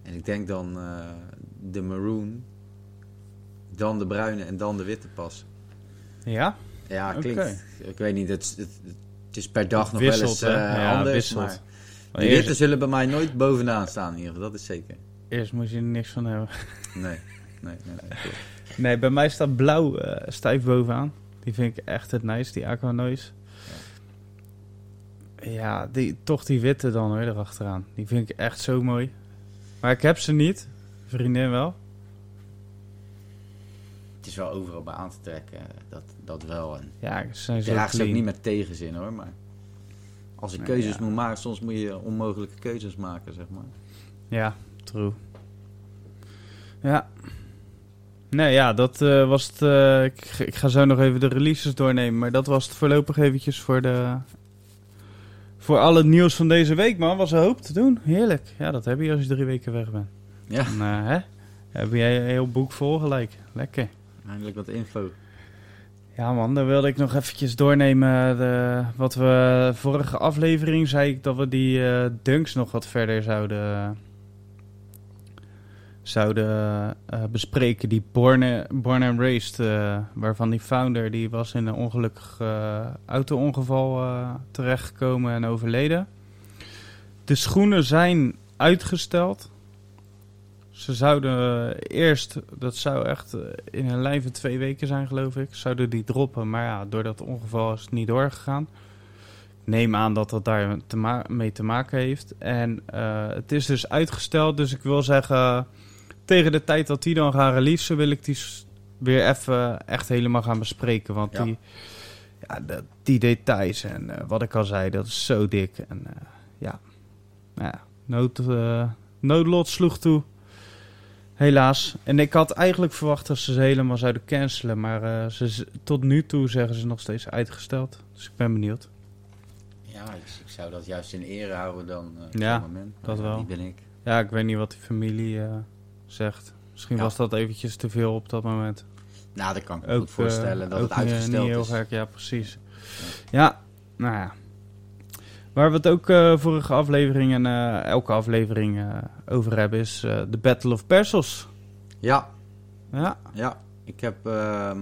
En ik denk dan eh, de maroon, dan de bruine en dan de witte pas. ja? Ja, klinkt. Ik weet niet, het, het, het is per dag Het nog wel eens eh, Ja, anders. wisselt. Maar Maar de eerst, zullen bij mij nooit bovenaan staan in ieder geval, dat is zeker. eerst moest je er niks van hebben. Nee, nee, nee. nee bij mij staat blauw eh, stijf bovenaan. Die vind ik echt het nice, die Aqua Noise. Ja, die, toch die witte dan hoor, erachteraan. Die vind ik echt zo mooi. Maar ik heb ze niet. Vriendin wel. Het is wel overal bij aan te trekken, dat, dat wel. En Ja, ze zijn ik zo draag ze ook niet met tegenzin hoor, maar als ik keuzes ja. moet maken, soms moet je onmogelijke keuzes maken, zeg maar. Ja, true. Ja. Nee, ja, dat eh, was het. eh, ik, ik ga zo nog even de releases doornemen. Maar dat was het voorlopig eventjes voor de... Voor al het nieuws van deze week, man. Was een hoop te doen. Heerlijk. Ja, dat heb je als je drie weken weg bent. Ja, Dan, eh, hè? Heb jij een heel boek vol gelijk. Lekker. eindelijk wat info. Ja man, dan wilde ik nog eventjes doornemen. De, wat we vorige aflevering zei ik dat we die eh, dunks nog wat verder zouden, zouden eh, bespreken. Die Born, Born and Raised, eh, waarvan die founder die was in een ongelukkig eh, auto-ongeval eh, terechtgekomen en overleden. De schoenen zijn uitgesteld. Ze zouden eerst, dat zou echt eh, in een lijn van twee weken zijn, geloof ik, zouden die droppen. Maar ja, door dat ongeval is het niet doorgegaan. Ik neem aan dat dat daar te ma- mee te maken heeft. En eh, het is dus uitgesteld, dus ik wil zeggen, tegen de tijd dat die dan gaan releasen, wil ik die weer even echt helemaal gaan bespreken. Want Ja. die, ja, dat- die details en eh, wat ik al zei, dat is zo dik. En eh, ja, nou ja, nood, eh, noodlot sloeg toe. Helaas. En ik had eigenlijk verwacht dat ze ze helemaal zouden cancelen. Maar eh, ze, tot nu toe zeggen ze nog steeds uitgesteld. Dus ik ben benieuwd. Ja, ik, ik zou dat juist in ere houden dan eh, op Ja, dit moment. dat Maar wel. Die ben ik. Ja, ik weet niet wat die familie eh, zegt. Misschien Ja. was dat eventjes te veel op dat moment. Nou, dat kan ik me Ook goed voorstellen dat het uitgesteld niet heel is. gek, ja, precies. Ja, nou ja. Waar we het ook eh, vorige aflevering en eh, elke aflevering eh, over hebben is de Battle of Persos. Ja, Ja, ja. Ik heb ehm,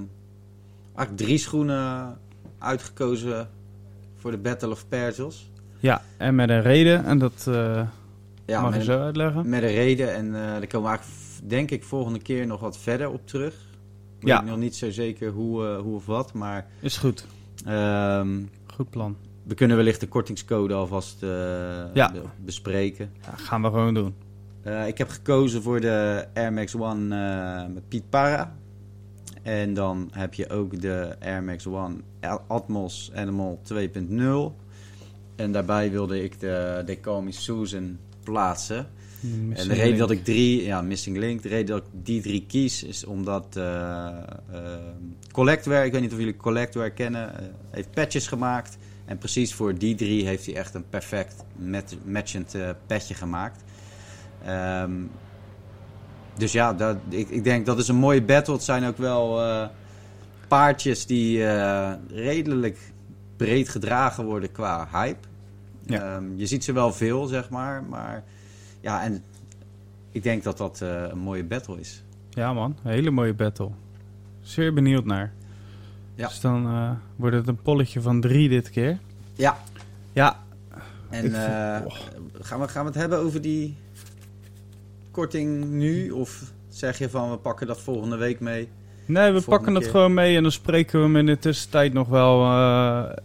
eigenlijk drie schoenen uitgekozen voor de Battle of Perils. ja, en met een reden. En dat Ja, mag je zo uitleggen. met een reden. En daar komen we eigenlijk, denk ik, volgende keer nog wat verder op terug. Ik Ja. weet nog niet zo zeker hoe, hoe of wat, maar Is goed. ehm, Goed plan. We kunnen wellicht de kortingscode alvast eh, Ja. bespreken. Ja, gaan we gewoon doen. Eh, ik heb gekozen voor de Air Max One eh, met Piet Para. En dan heb je ook de Air Max One Atmos Animal 2.0. En daarbij wilde ik de Me Susan plaatsen. En de reden dat ik drie, ja, Missing Link, de reden dat ik die drie kies is omdat eh, Collectware, ik weet niet of jullie Collectware kennen, heeft patches gemaakt. En precies voor die drie heeft hij echt een perfect mat- matchend eh patchje gemaakt. Ehm, dus ja, dat, ik, ik denk dat is een mooie battle. Het zijn ook wel eh, paardjes die eh, redelijk breed gedragen worden qua hype. Ja. Ehm, je ziet ze wel veel, zeg maar. Maar ja, en ik denk dat dat een mooie battle is. Ja man, een hele mooie battle. Zeer benieuwd naar. Ja. Dus dan eh, wordt het een polletje van drie dit keer. Ja. Ja, En eh, oh. gaan, we, gaan we het hebben over die korting nu? Of zeg je van we pakken dat volgende week mee? nee, we pakken het gewoon mee en dan spreken we hem in de tussentijd nog wel. eh,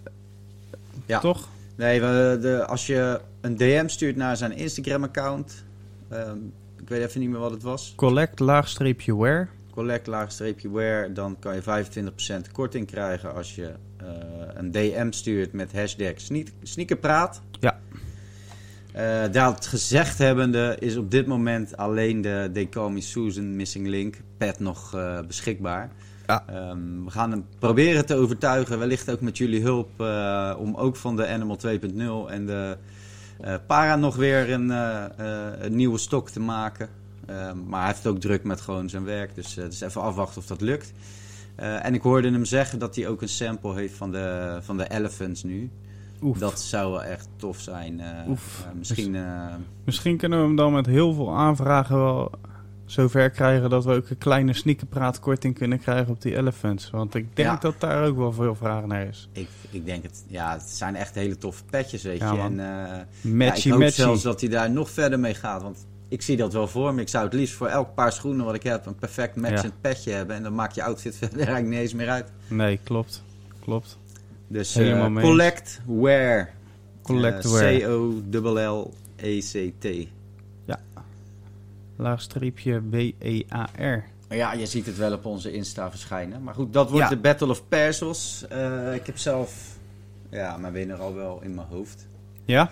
Ja. Toch? Nee, we, de, als je een DM stuurt naar zijn Instagram-account. ehm, ik weet even niet meer wat het was. Collect laagstreepje where. Collect laagstreepje wear. Dan kan je 25% korting krijgen als je eh, een DM stuurt met hashtag sneak, sneakerpraat. Ja. Eh, dat gezegd hebbende is op dit moment alleen de Me Susan Missing Link pad nog eh, beschikbaar. Ja. Ehm, we gaan hem proberen te overtuigen, wellicht ook met jullie hulp, om ook van de Animal 2.0 en de Para nog weer een, een nieuwe stok te maken. Ehm, maar hij heeft ook druk met gewoon zijn werk, dus, eh, dus even afwachten of dat lukt. Eh, en ik hoorde hem zeggen dat hij ook een sample heeft van de, van de Elephants nu. Oef. Dat zou wel echt tof zijn. eh, Oef. misschien... Misschien kunnen we hem dan met heel veel aanvragen wel zover krijgen dat we ook een kleine sneakerpraatkorting kunnen krijgen op die elephants. Want ik denk Ja. dat daar ook wel veel vraag naar is. ik, ik denk het, ja, het zijn echt hele toffe petjes, weet Ja, je. man. En, ja, Matchy, ik hoop matchy. zelfs dat hij daar nog verder mee gaat. Want ik zie dat wel voor me. Ik zou het liefst voor elk paar schoenen wat ik heb een perfect matchend petje hebben. En dan maakt je outfit verder eigenlijk niet eens meer uit. Nee, klopt. Klopt. Dus eens. collect wear. Collect Eh, wear. C-O-L-L-E-C-T. Laagstreepje W-E-A-R. Maar Ja, je ziet het wel op onze Insta verschijnen. Maar goed, dat wordt Ja. de Battle of Persos. Eh, ik heb zelf ja, mijn winnaar al wel in mijn hoofd. Ja?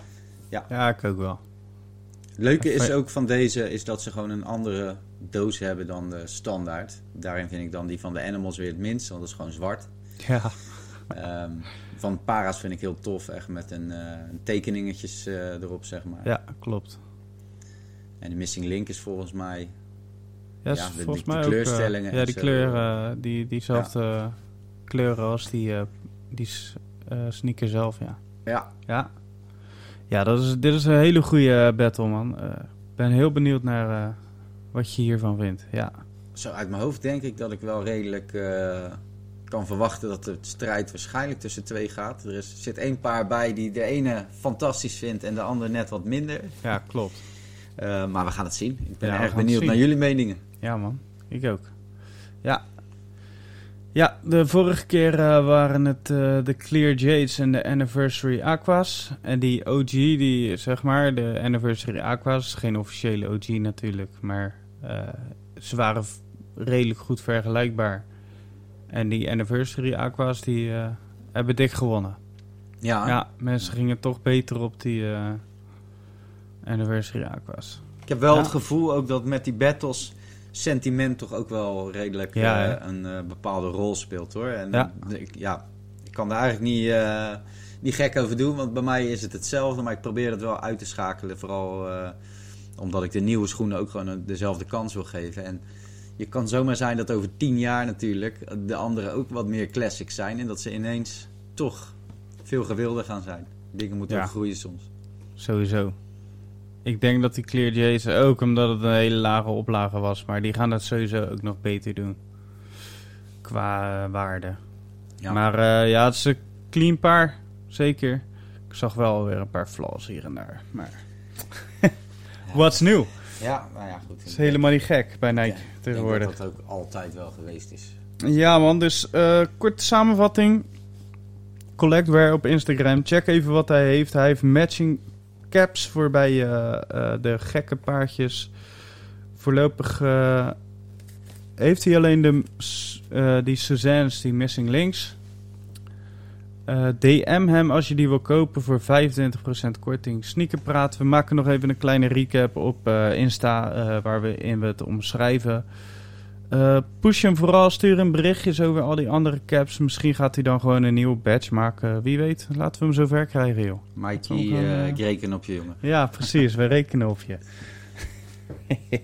Ja. Ja, ik ook wel. Het leuke is ook van deze is dat ze gewoon een andere doos hebben dan de standaard. Daarin vind ik dan die van de Animals weer het minst, want dat is gewoon zwart. Ja. Ehm, van Para's vind ik heel tof, echt met een, eh, tekeningetjes eh, erop, zeg maar. Ja, klopt. En de Missing Link is volgens mij... Ja, Ja, de- volgens die- mij ook... eh, kleurstellingen ja, en die kleuren, die, diezelfde kleuren als die, die sneaker zelf, ja. Ja, Ja. Ja, dat is, dit is een hele goede battle, man. Eh, Ik ben heel benieuwd naar eh, wat je hiervan vindt. Ja. zo uit mijn hoofd denk ik dat ik wel redelijk eh, kan verwachten dat de strijd waarschijnlijk tussen twee gaat. Er is, zit één paar bij die de ene fantastisch vindt en de ander net wat minder. ja, klopt. Eh, maar we gaan het zien. Ik ben Ja, erg benieuwd naar jullie meningen. Ja, man. Ik ook. Ja. Ja, de vorige keer eh, waren het eh, de Clear Jades en de Anniversary Aquas. En die OG, die zeg maar, de Anniversary Aquas, geen officiële OG natuurlijk, maar eh, ze waren redelijk goed vergelijkbaar. En die Anniversary Aquas, die hebben dik gewonnen. Ja, Ja, mensen gingen toch beter op die Anniversary Aquas. ik heb wel Ja. het gevoel ook dat met die battles sentiment toch ook wel redelijk Ja, eh, een eh, bepaalde rol speelt hoor. En Ja. ik, ja, ik kan daar eigenlijk niet, eh, niet gek over doen, want bij mij is het hetzelfde, maar ik probeer het wel uit te schakelen. Vooral omdat ik de nieuwe schoenen ook gewoon een- dezelfde kans wil geven. En je kan zomaar zijn dat over tien jaar natuurlijk de anderen ook wat meer classics zijn en dat ze ineens toch veel gewilder gaan zijn. Dingen moeten Ja. ook groeien soms. Sowieso. Ik denk dat die Clear J's ook omdat het een hele lage oplage was. Maar die gaan dat sowieso ook nog beter doen. Qua eh, waarde. Ja. Maar eh, ja, het is een clean paar. Zeker. Ik zag wel weer een paar flaws hier en daar. Maar what's new? Ja, nou ja, goed. Het is helemaal niet gek bij Nike Ja, Ik denk tegenwoordig. dat dat ook altijd wel geweest is. Ja man, dus eh korte samenvatting. Collectware op Instagram. Check even wat hij heeft. Hij heeft matching caps voor bij eh, eh, de gekke paardjes. Voorlopig eh, heeft hij alleen de, die Suzanne's, die missing links. DM hem als je die wil kopen voor 25% korting. Sneaker praten. We maken nog even een kleine recap op Insta waar we in het omschrijven. Eh, push hem vooral, stuur hem berichtjes over al die andere caps. Misschien gaat hij dan gewoon een nieuwe badge maken. Wie weet, laten we hem zover krijgen, joh. Mikey, eh, eh, ik reken op je jongen. Ja, precies. we rekenen op je.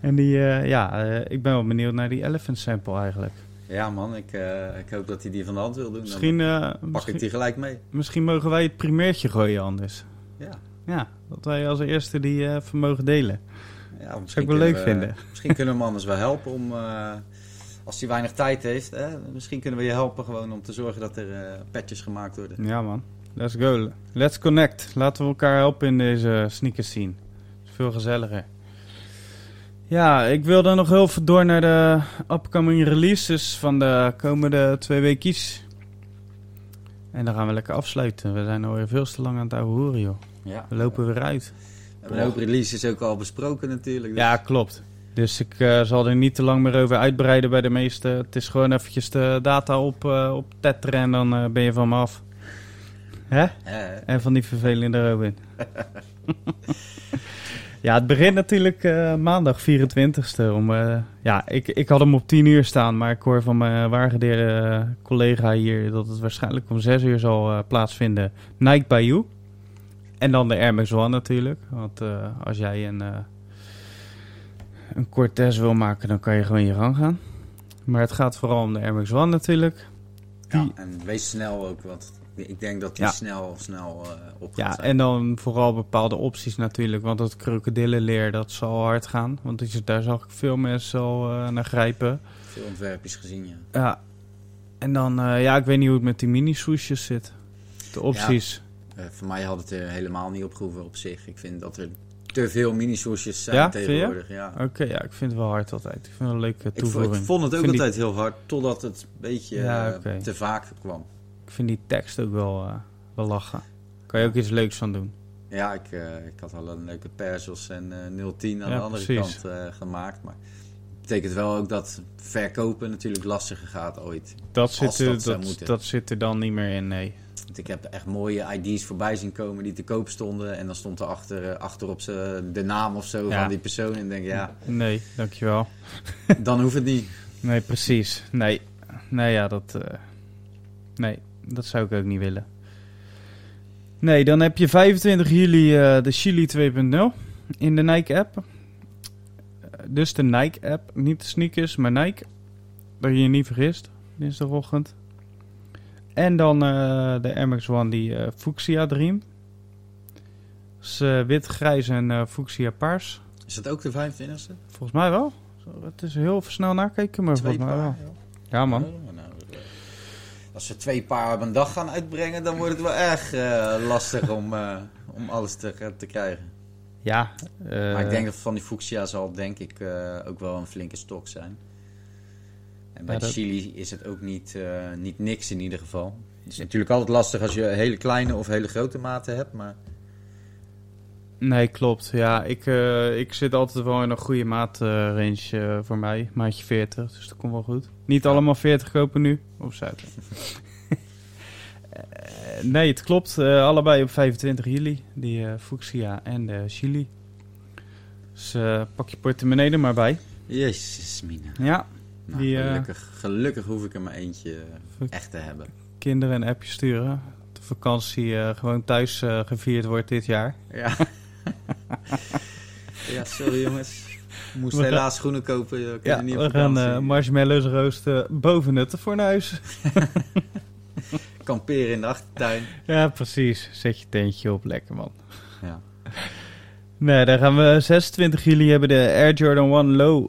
en die, ja, ik ben wel benieuwd naar die elephant sample eigenlijk. Ja man, ik, ik hoop dat hij die van de hand wil doen. Misschien, pak misschien, ik die gelijk mee. misschien mogen wij het primeurtje gooien anders. Ja. Ja, dat wij als eerste die eh even mogen delen. Ja Zou misschien ik wel leuk we- vinden. Misschien kunnen we anders wel helpen om... eh, als hij weinig tijd heeft, hè, misschien kunnen we je helpen gewoon om te zorgen dat er eh patches gemaakt worden. Ja man, let's go. Let's connect. Laten we elkaar helpen in deze sneakers scene. Het is veel gezelliger. Ja, ik wil dan nog heel veel door naar de upcoming releases van de komende twee weekjes. En dan gaan we lekker afsluiten. We zijn alweer veel te lang aan het ouwe hoeren, joh. Ja. We lopen weer uit. We hebben een hoop releases ook al besproken natuurlijk. dus- Ja, klopt. Dus ik eh, zal er niet te lang meer over uitbreiden bij de meeste. Het is gewoon eventjes de data op, eh op tetteren en dan eh, ben je van me af. Hè? En van die vervelende Robin. ja, het begint natuurlijk maandag 24ste. Om, ja, ik, ik had hem op 10 uur staan, maar ik hoor van mijn waargedeerde collega hier dat het waarschijnlijk om 6 uur zal plaatsvinden. Nike by You. En dan de Air Max One natuurlijk. Want eh, als jij een, eh een Cortez wil maken, dan kan je gewoon je gang gaan. Maar het gaat vooral om de Air Max One natuurlijk. Ja, en wees snel ook, want ik denk dat die Ja. snel, snel eh op gaat Ja, zijn. en dan vooral bepaalde opties natuurlijk. Want dat krokodillenleer, dat zal hard gaan. Want is- daar zag ik veel mensen al eh, naar grijpen. Veel ontwerpjes gezien, ja. Ja. En dan, ja, ik weet niet hoe het met die mini-swoesjes zit. De opties. Eh, voor mij had het er helemaal niet opgehoeven op zich. Ik vind dat er te veel mini-soesjes zijn Ja, tegenwoordig. Ja. Oké, ja, ik vind het wel hard altijd. Ik vind het een leuke Ik, toevoeging. ik vond het ook die- altijd heel hard, totdat het een beetje Ja, eh, te vaak kwam. Ik vind die tekst ook wel, eh, wel lachen. Kan je ook iets leuks van doen. Ja, ik, ik had al een leuke Persos en eh 010 aan Ja, de andere precies. kant gemaakt. Maar het betekent wel ook dat verkopen natuurlijk lastiger gaat ooit. Dat zit, er, dat dat, dat zit er dan niet meer in, nee. Want ik heb echt mooie ID's voorbij zien komen die te koop stonden. En dan stond er achter, eh, achterop ze de naam of zo Ja. van die persoon. En denk ja, Nee, dankjewel. dan hoeft het niet. Nee, precies. Nee. Nee, ja, dat... eh, nee, dat zou ik ook niet willen. Nee, dan heb je 25 juli eh, de Chili 2.0 in de Nike-app. Dus de Nike-app, niet de sneakers, maar Nike. Dat je je niet vergist, dinsdagochtend. En dan eh, de Air Max One, die eh, Fuchsia Dream. Dus eh, wit, grijs en Fuchsia paars. Is dat ook de 25e? Volgens mij wel. Het is heel snel nakijken, maar Twee volgens mij wel. paar. Ja, man. Nou, als ze twee paar op een dag gaan uitbrengen, dan wordt het wel erg lastig om, om alles te, te krijgen. Ja. maar ik denk dat van die Fuchsia zal denk ik ook wel een flinke stok zijn. En bij Ja, dat- Chili is het ook niet, eh, niet niks in ieder geval. Het is natuurlijk altijd lastig als je hele kleine of hele grote maten hebt, maar Nee, klopt. Ja, ik, eh, ik zit altijd wel in een goede maatrange eh voor mij. Maatje 40, dus dat komt wel goed. Niet allemaal 40 kopen nu. Of zuiden. Eh, nee, het klopt. Allebei op 25 juli. Die Fuchsia en de Chili. Dus pak je portemonnee er maar bij. Jezus, Mina. Ja, Nou, Die, eh, gelukkig, gelukkig hoef ik er maar eentje eh, echt te hebben. kinderen een appje sturen. De vakantie eh, gewoon thuis gevierd wordt dit jaar. Ja. ja, sorry jongens. Ik moest We gaan- helaas schoenen kopen. Je Ja, niet we gaan marshmallows roosten boven het fornuis. Kamperen in de achtertuin. Ja, precies. Zet je tentje op. Lekker, man. Ja. Nee, dan gaan we 26 juli hebben de Air Jordan 1 Low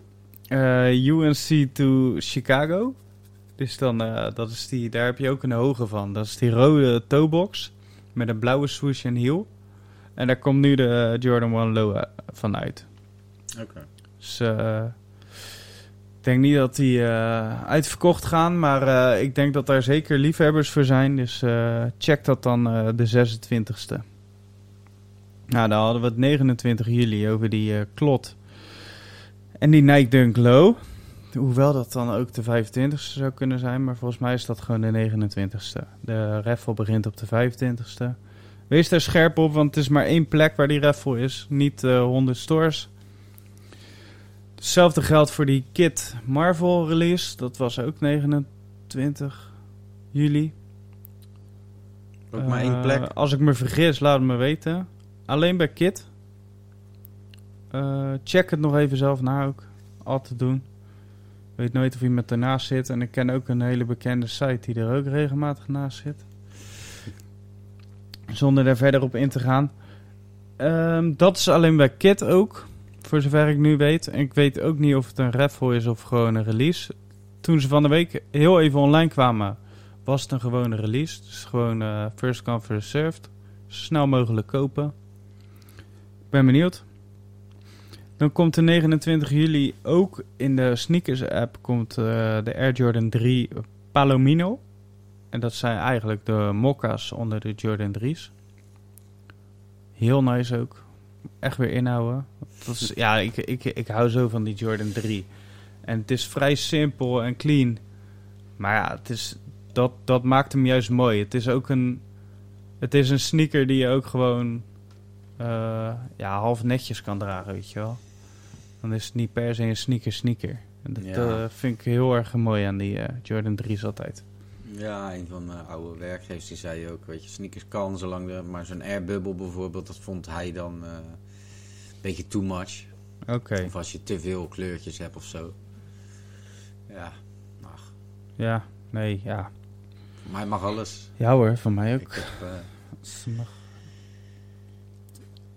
UNC to Chicago. Dus dan, eh, dat is die, daar heb je ook een hoge van. Dat is die rode toebox met een blauwe swoosh en heel. En daar komt nu de eh, Jordan 1 Low eh, van uit. Oké. Dus eh, ik denk niet dat die eh, uitverkocht gaan, maar eh, ik denk dat daar zeker liefhebbers voor zijn. Dus eh, check dat dan eh, de 26e. Nou, dan hadden we het 29 juli over die eh, klot. En die Nike Dunk Low. Hoewel dat dan ook de 25e zou kunnen zijn, maar volgens mij is dat gewoon de 29e. De raffle begint op de 25e. Wees daar scherp op, want het is maar één plek waar die raffle is. Niet eh 100 stores. Hetzelfde geldt voor die Kit Marvel release. Dat was ook 29 juli. Ook maar Eh, één plek. Als ik me vergis, laat het me weten. Alleen bij Kit. Eh, check het nog even zelf na ook. Altijd doen. Weet nooit of iemand ernaast zit. En ik ken ook een hele bekende site die er ook regelmatig naast zit. Zonder daar verder op in te gaan. Ehm, dat is alleen bij Kit ook. Voor zover ik nu weet. En ik weet ook niet of het een raffle is of gewoon een release. Toen ze van de week heel even online kwamen, was het een gewone release. Dus gewoon eh, first come, first served. Snel mogelijk kopen. Ik ben benieuwd. Dan komt de 29 juli ook in de sneakers app komt, eh, de Air Jordan 3 Palomino. En dat zijn eigenlijk de mokka's onder de Jordan 3's. Heel nice ook. Echt weer inhouden. Dat is, ja, ik, ik, ik hou zo van die Jordan 3. En het is vrij simpel en clean. Maar ja, het is, dat, dat maakt hem juist mooi. Het is ook een, het is een sneaker die je ook gewoon eh, ja, half netjes kan dragen, weet je wel. Dan is het niet per se een sneaker sneaker. En dat Ja. eh, vind ik heel erg mooi aan die eh, Jordan 3's altijd. Ja, een van mijn oude werkgevers die zei ook, weet je, sneakers kan zolang de, maar zo'n airbubble bijvoorbeeld, dat vond hij dan een beetje too much. Oké, Of als je te veel kleurtjes hebt of zo. Ja, mag. ja, nee, ja. Voor mij mag alles. Ja hoor, van mij ook. Ik heb, mag.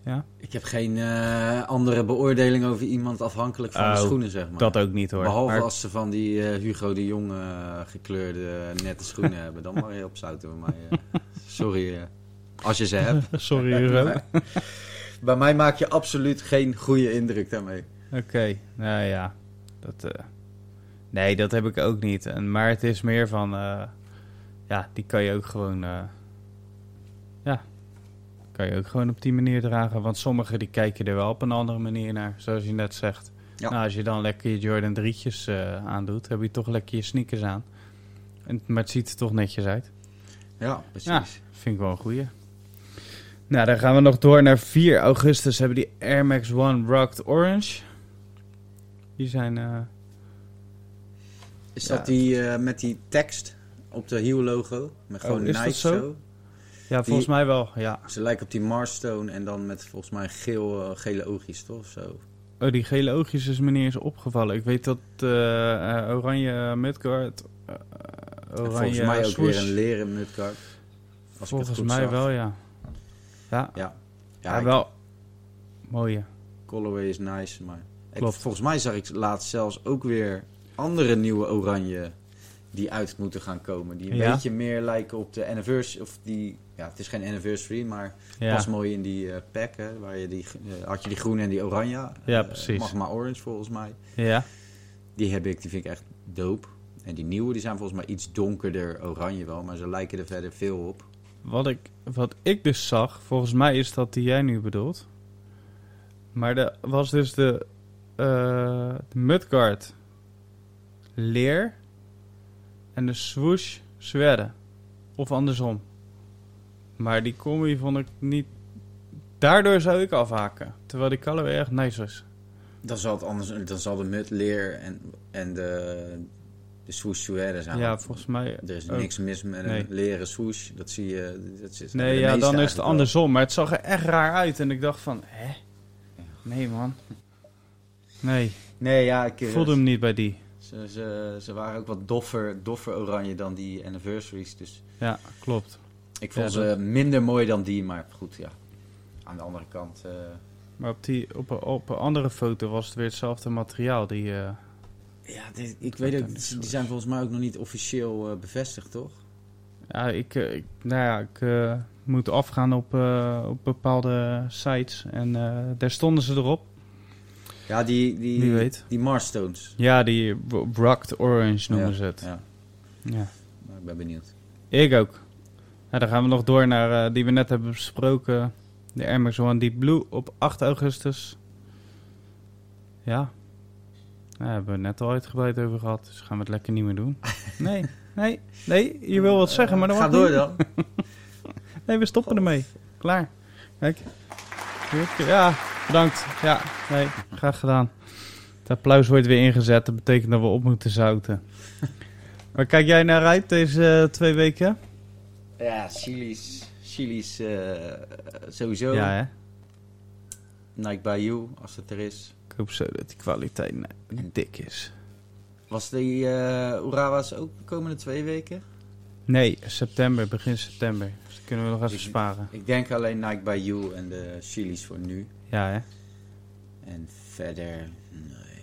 Ja, ik heb geen eh, andere beoordeling over iemand afhankelijk van de Oh, schoenen, zeg maar. dat ook niet hoor. Behalve Maar- als ze van die eh, Hugo de Jong eh, gekleurde nette schoenen hebben. Dan mag je op zouten bij mij. eh. sorry als je ze hebt. Sorry Hugo. Bij mij maak je absoluut geen goede indruk daarmee. Oké, nou ja. Dat, nee, dat heb ik ook niet. En, maar het is meer van... ja, die kan je ook gewoon... kan je ook gewoon op die manier dragen. Want sommigen die kijken er wel op een andere manier naar. Zoals je net zegt. Ja. Nou, als je dan lekker je Jordan 3'tjes eh, aandoet... heb je toch lekker je sneakers aan. En, maar het ziet er toch netjes uit. Ja, precies. Ja. Vind ik wel een goeie. Nou, dan gaan we nog door naar 4 augustus. Hebben die Air Max One Rocked Orange. Die zijn... eh, Is Ja. dat die eh, met die tekst op de heel logo? Met gewoon Oh, dat Nice zo? zo? Ja, volgens mij wel, ja. Ze lijken op die Marstone en dan met volgens mij geel, eh, gele oogjes toch? of Zo. Oh, die gele oogjes is me niet eens opgevallen. Ik weet dat eh, eh, oranje Midgard... oranje volgens mij ook swoosh, weer een leren. Als het Volgens mij zag. wel, ja. Ja, Ja, ja, wel. Mooie. colorway is nice, maar... Ik, volgens mij zag ik laatst zelfs ook weer andere nieuwe oranje die uit moeten gaan komen. Die een Ja. beetje meer lijken op de anniversary, of die... Ja, het is geen anniversary, maar Ja, pas mooi in die eh pack, hè, waar je die, eh, had je die groene en die oranje. Ja, Eh, precies. Magma Orange volgens mij. ja. Die heb ik, die vind ik echt dope. En die nieuwe, die zijn volgens mij iets donkerder oranje wel, maar ze lijken er verder veel op. Wat ik, wat ik dus zag, volgens mij is dat die jij nu bedoelt. Maar er was dus de, eh de Mudguard leer en de swoosh zwerde. Of andersom. Maar die combi vond ik niet... Daardoor zou ik afhaken. Terwijl die colorway echt nice was. Dan zal het anders, dan zal de mut, leer en, en de, de swoosh suède zijn. Ja, volgens mij... Er is ook. niks mis met een leren swoosh. Dat zie je. Dat is, Nee, ja, dan is het wel. andersom. Maar het zag er echt raar uit. En ik dacht van, hè? Nee, man. Nee, Nee, ja, ik ik voelde hem niet bij die. Ze, ze, ze waren ook wat doffer, doffer oranje dan die anniversaries. Dus Ja, klopt. ik vond Ja, ze minder mooi dan die. Maar goed, ja. Aan de andere kant. eh, Maar op, die, op, een- op een andere foto was het weer hetzelfde materiaal. Die, eh, ja, dit- ik weet ook. Die zijn volgens mij ook nog niet officieel eh, bevestigd, toch? ja, ik, ik, nou ja, ik moet afgaan op, op bepaalde sites. En daar stonden ze erop. Ja, die, die, Wie weet. die Marstones. Ja, die Rocked Orange noemen ze het. Ja, Ja. maar ik ben benieuwd. Ik ook. Ja, dan gaan we nog door naar eh, die we net hebben besproken. De Air Max One Deep Blue op 8 augustus. Ja. Daar hebben we net al uitgebreid over gehad. Dus gaan we het lekker niet meer doen. Nee, nee, nee. Je wil wat zeggen, maar dan Ga door dan. Nee, we stoppen ermee. Klaar. Kijk. Ja, bedankt. Ja, nee, graag gedaan. Het applaus wordt weer ingezet. Dat betekent dat we op moeten zouten. Waar kijk jij naar uit deze eh, twee weken? Ja, Chili's. Chili's eh, sowieso. Ja, hè? Nike by You, als het er is. Ik hoop zo dat die kwaliteit ne- dik is. Was die eh Urawa's ook de komende twee weken? Nee, september, begin september. Dus kunnen we nog even Ik- sparen. Ik denk alleen Nike by You en de Chili's voor nu. Ja, hè? En verder, nee.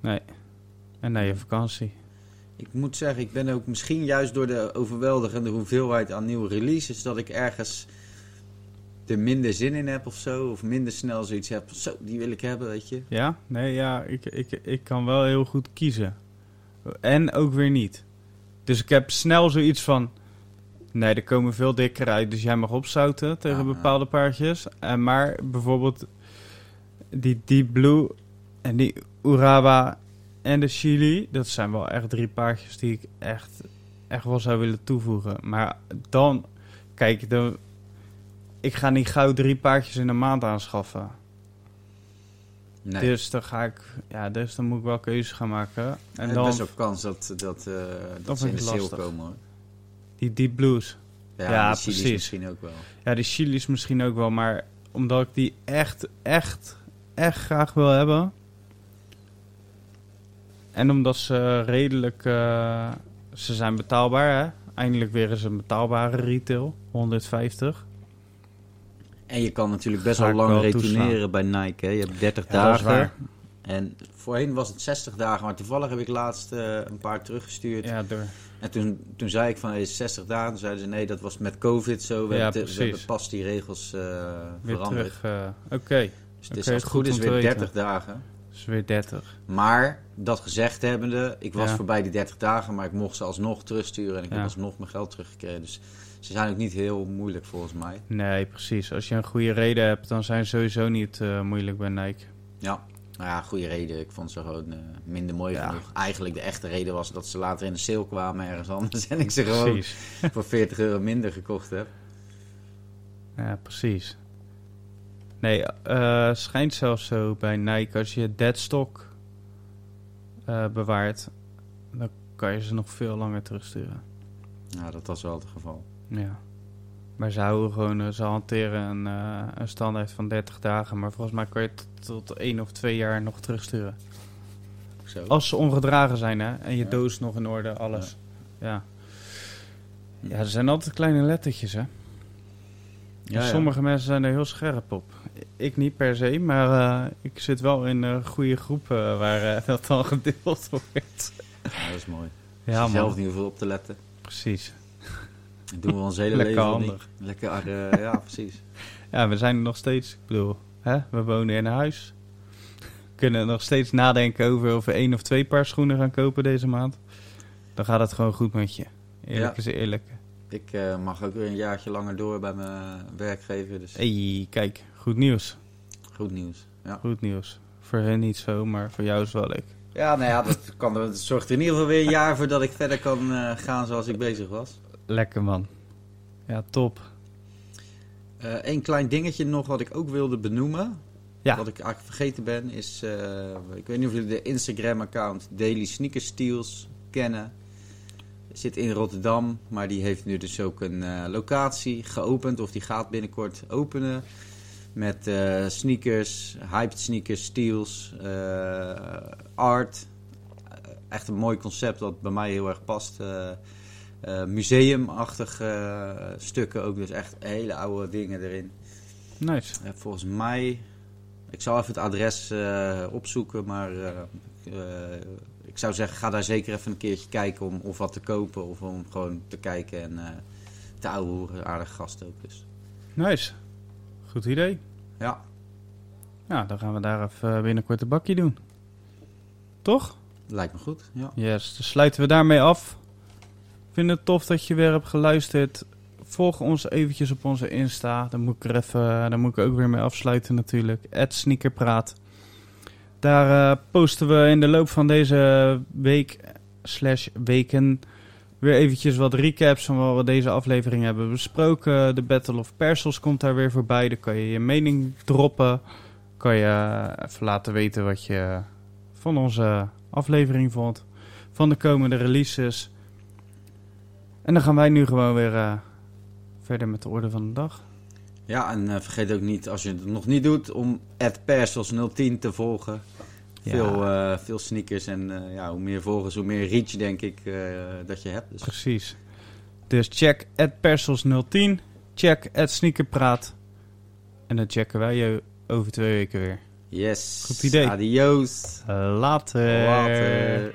Nee. En naar je vakantie. Ik moet zeggen, ik ben ook misschien juist door de overweldigende hoeveelheid aan nieuwe releases... dat ik ergens er minder zin in heb of zo. Of minder snel zoiets heb zo, die wil ik hebben, weet je. Ja? Nee, ja, ik, ik, ik kan wel heel goed kiezen. En ook weer niet. Dus ik heb snel zoiets van... Nee, er komen veel dikker uit, dus jij mag opzouten tegen ja. bepaalde paardjes. En maar bijvoorbeeld die Deep Blue en die Urawa en de Chili... dat zijn wel echt drie paardjes die ik echt, echt wel zou willen toevoegen. Maar dan... Kijk, de, ik ga niet gauw drie paardjes in een maand aanschaffen. Nee, Dus dan ga ik, ja, dus dan moet ik wel keuzes gaan maken. En en dan is best wel kans dat, dat, eh, dat ze in de sale komen, hoor. Die Deep Blues. Ja, Ja, die Chili's precies. misschien ook wel. Ja, die Chili's misschien ook wel, maar omdat ik die echt, echt, echt graag wil hebben. En omdat ze redelijk, eh, ze zijn betaalbaar, hè. Eindelijk weer eens een betaalbare retail, 150. En je kan natuurlijk best wel lang retourneren toeslaan. bij Nike. Hè? Je hebt 30 Ja, dat is dagen. En voorheen was het 60 dagen, maar toevallig heb ik laatst eh, een paar teruggestuurd. Ja, door. En toen, toen zei ik van, hey, 60 dagen. Toen zeiden ze, nee, dat was met COVID zo. We, Ja, hebben, te- we precies. hebben pas die regels eh, veranderd. eh, Oké, Dus het is Oké, als het goed goed is weer weten. 30 dagen. dus weer 30. Maar, dat gezegd hebbende, ik was Ja. voorbij die 30 dagen, maar ik mocht ze alsnog terugsturen. En ik Ja. heb alsnog mijn geld teruggekregen. Dus ze zijn ook niet heel moeilijk volgens mij. Nee, precies. Als je een goede reden hebt, dan zijn ze sowieso niet eh, moeilijk bij Nike. Ja, nou ja, goede reden. Ik vond ze gewoon eh, minder mooi Ja. genoeg. Eigenlijk de echte reden was dat ze later in de sale kwamen ergens anders. En ik ze gewoon Precies. voor 40 euro minder gekocht heb. Ja, precies. Nee, eh schijnt zelfs zo bij Nike, als je deadstock eh bewaart, dan kan je ze nog veel langer terugsturen. Nou, dat was wel het geval. Ja. Maar ze houden gewoon, eh, ze hanteren een, eh, een standaard van 30 dagen, maar volgens mij kan je tot, tot één of twee jaar nog terugsturen. Zo. Als ze ongedragen zijn, hè, en je Ja. doos nog in orde, alles. Ja. Ja, er zijn altijd kleine lettertjes, hè. Ja. Sommige mensen zijn er heel scherp op. Ik niet per se, maar eh, ik zit wel in goede groepen waar dat dan gedeeld wordt. Ja, dat is mooi. Ja, zelf niet hoeveel op te letten. Precies. Dat doen we ons hele Lekker leven al handig. niet. Lekker, eh, ja, precies. Ja, we zijn er nog steeds. Ik bedoel, hè, we wonen in een huis. We kunnen nog steeds nadenken over of we één of twee paar schoenen gaan kopen deze maand. Dan gaat het gewoon goed met je. Eerlijk Ja. is eerlijk. Ik eh, mag ook weer een jaartje langer door bij mijn werkgever. Dus hey, kijk, goed nieuws. goed nieuws. Ja. Goed nieuws. Voor hen niet zo, maar voor jou is wel leuk. ja, nou ja, dat, kan, dat zorgt er in ieder geval weer een jaar voor dat ik verder kan eh, gaan zoals ik bezig was. Lekker man. Ja, top. Eén klein dingetje nog wat ik ook wilde benoemen. Ja. Wat ik eigenlijk vergeten ben is, eh, ik weet niet of jullie de Instagram-account Daily Sneaker Steals kennen. Zit in Rotterdam, maar die heeft nu dus ook een eh, locatie geopend, of die gaat binnenkort openen. Met eh, sneakers, hyped sneakers, steals, eh, art. Eh, echt een mooi concept wat bij mij heel erg past. Eh, eh, museumachtige eh, stukken ook, dus echt hele oude dingen erin. Nice. Ja, volgens mij, ik zal even het adres eh, opzoeken, maar eh, eh, ik zou zeggen, ga daar zeker even een keertje kijken om of wat te kopen of om gewoon te kijken en eh te ouwe hoeren. Aardige gast ook dus. Nice. Goed idee. Ja, Nou, dan gaan we daar even binnenkort een bakje doen. Toch? lijkt me goed. Ja. Yes, dus sluiten we daarmee af. Vind het tof dat je weer hebt geluisterd. Volg ons eventjes op onze Insta. Dan moet ik er even, daar moet ik ook weer mee afsluiten natuurlijk. Sneakerpraat. Daar eh, posten we in de loop van deze week slash weken weer eventjes wat recaps van wat we deze aflevering hebben besproken. De Battle of Persels komt daar weer voorbij. Dan kan je je mening droppen. Kan je eh, even laten weten wat je van onze aflevering vond. Van de komende releases. En dan gaan wij nu gewoon weer eh, verder met de orde van de dag. Ja, en eh, vergeet ook niet, als je het nog niet doet, om @persels010 te volgen. Ja. Veel, eh, veel sneakers en ja, hoe meer volgers, hoe meer reach denk ik dat je hebt. Dus Precies. Dus check persels010. Check sneakerpraat. En dan checken wij je over twee weken weer. yes. Goed idee. Adios. Later. Later.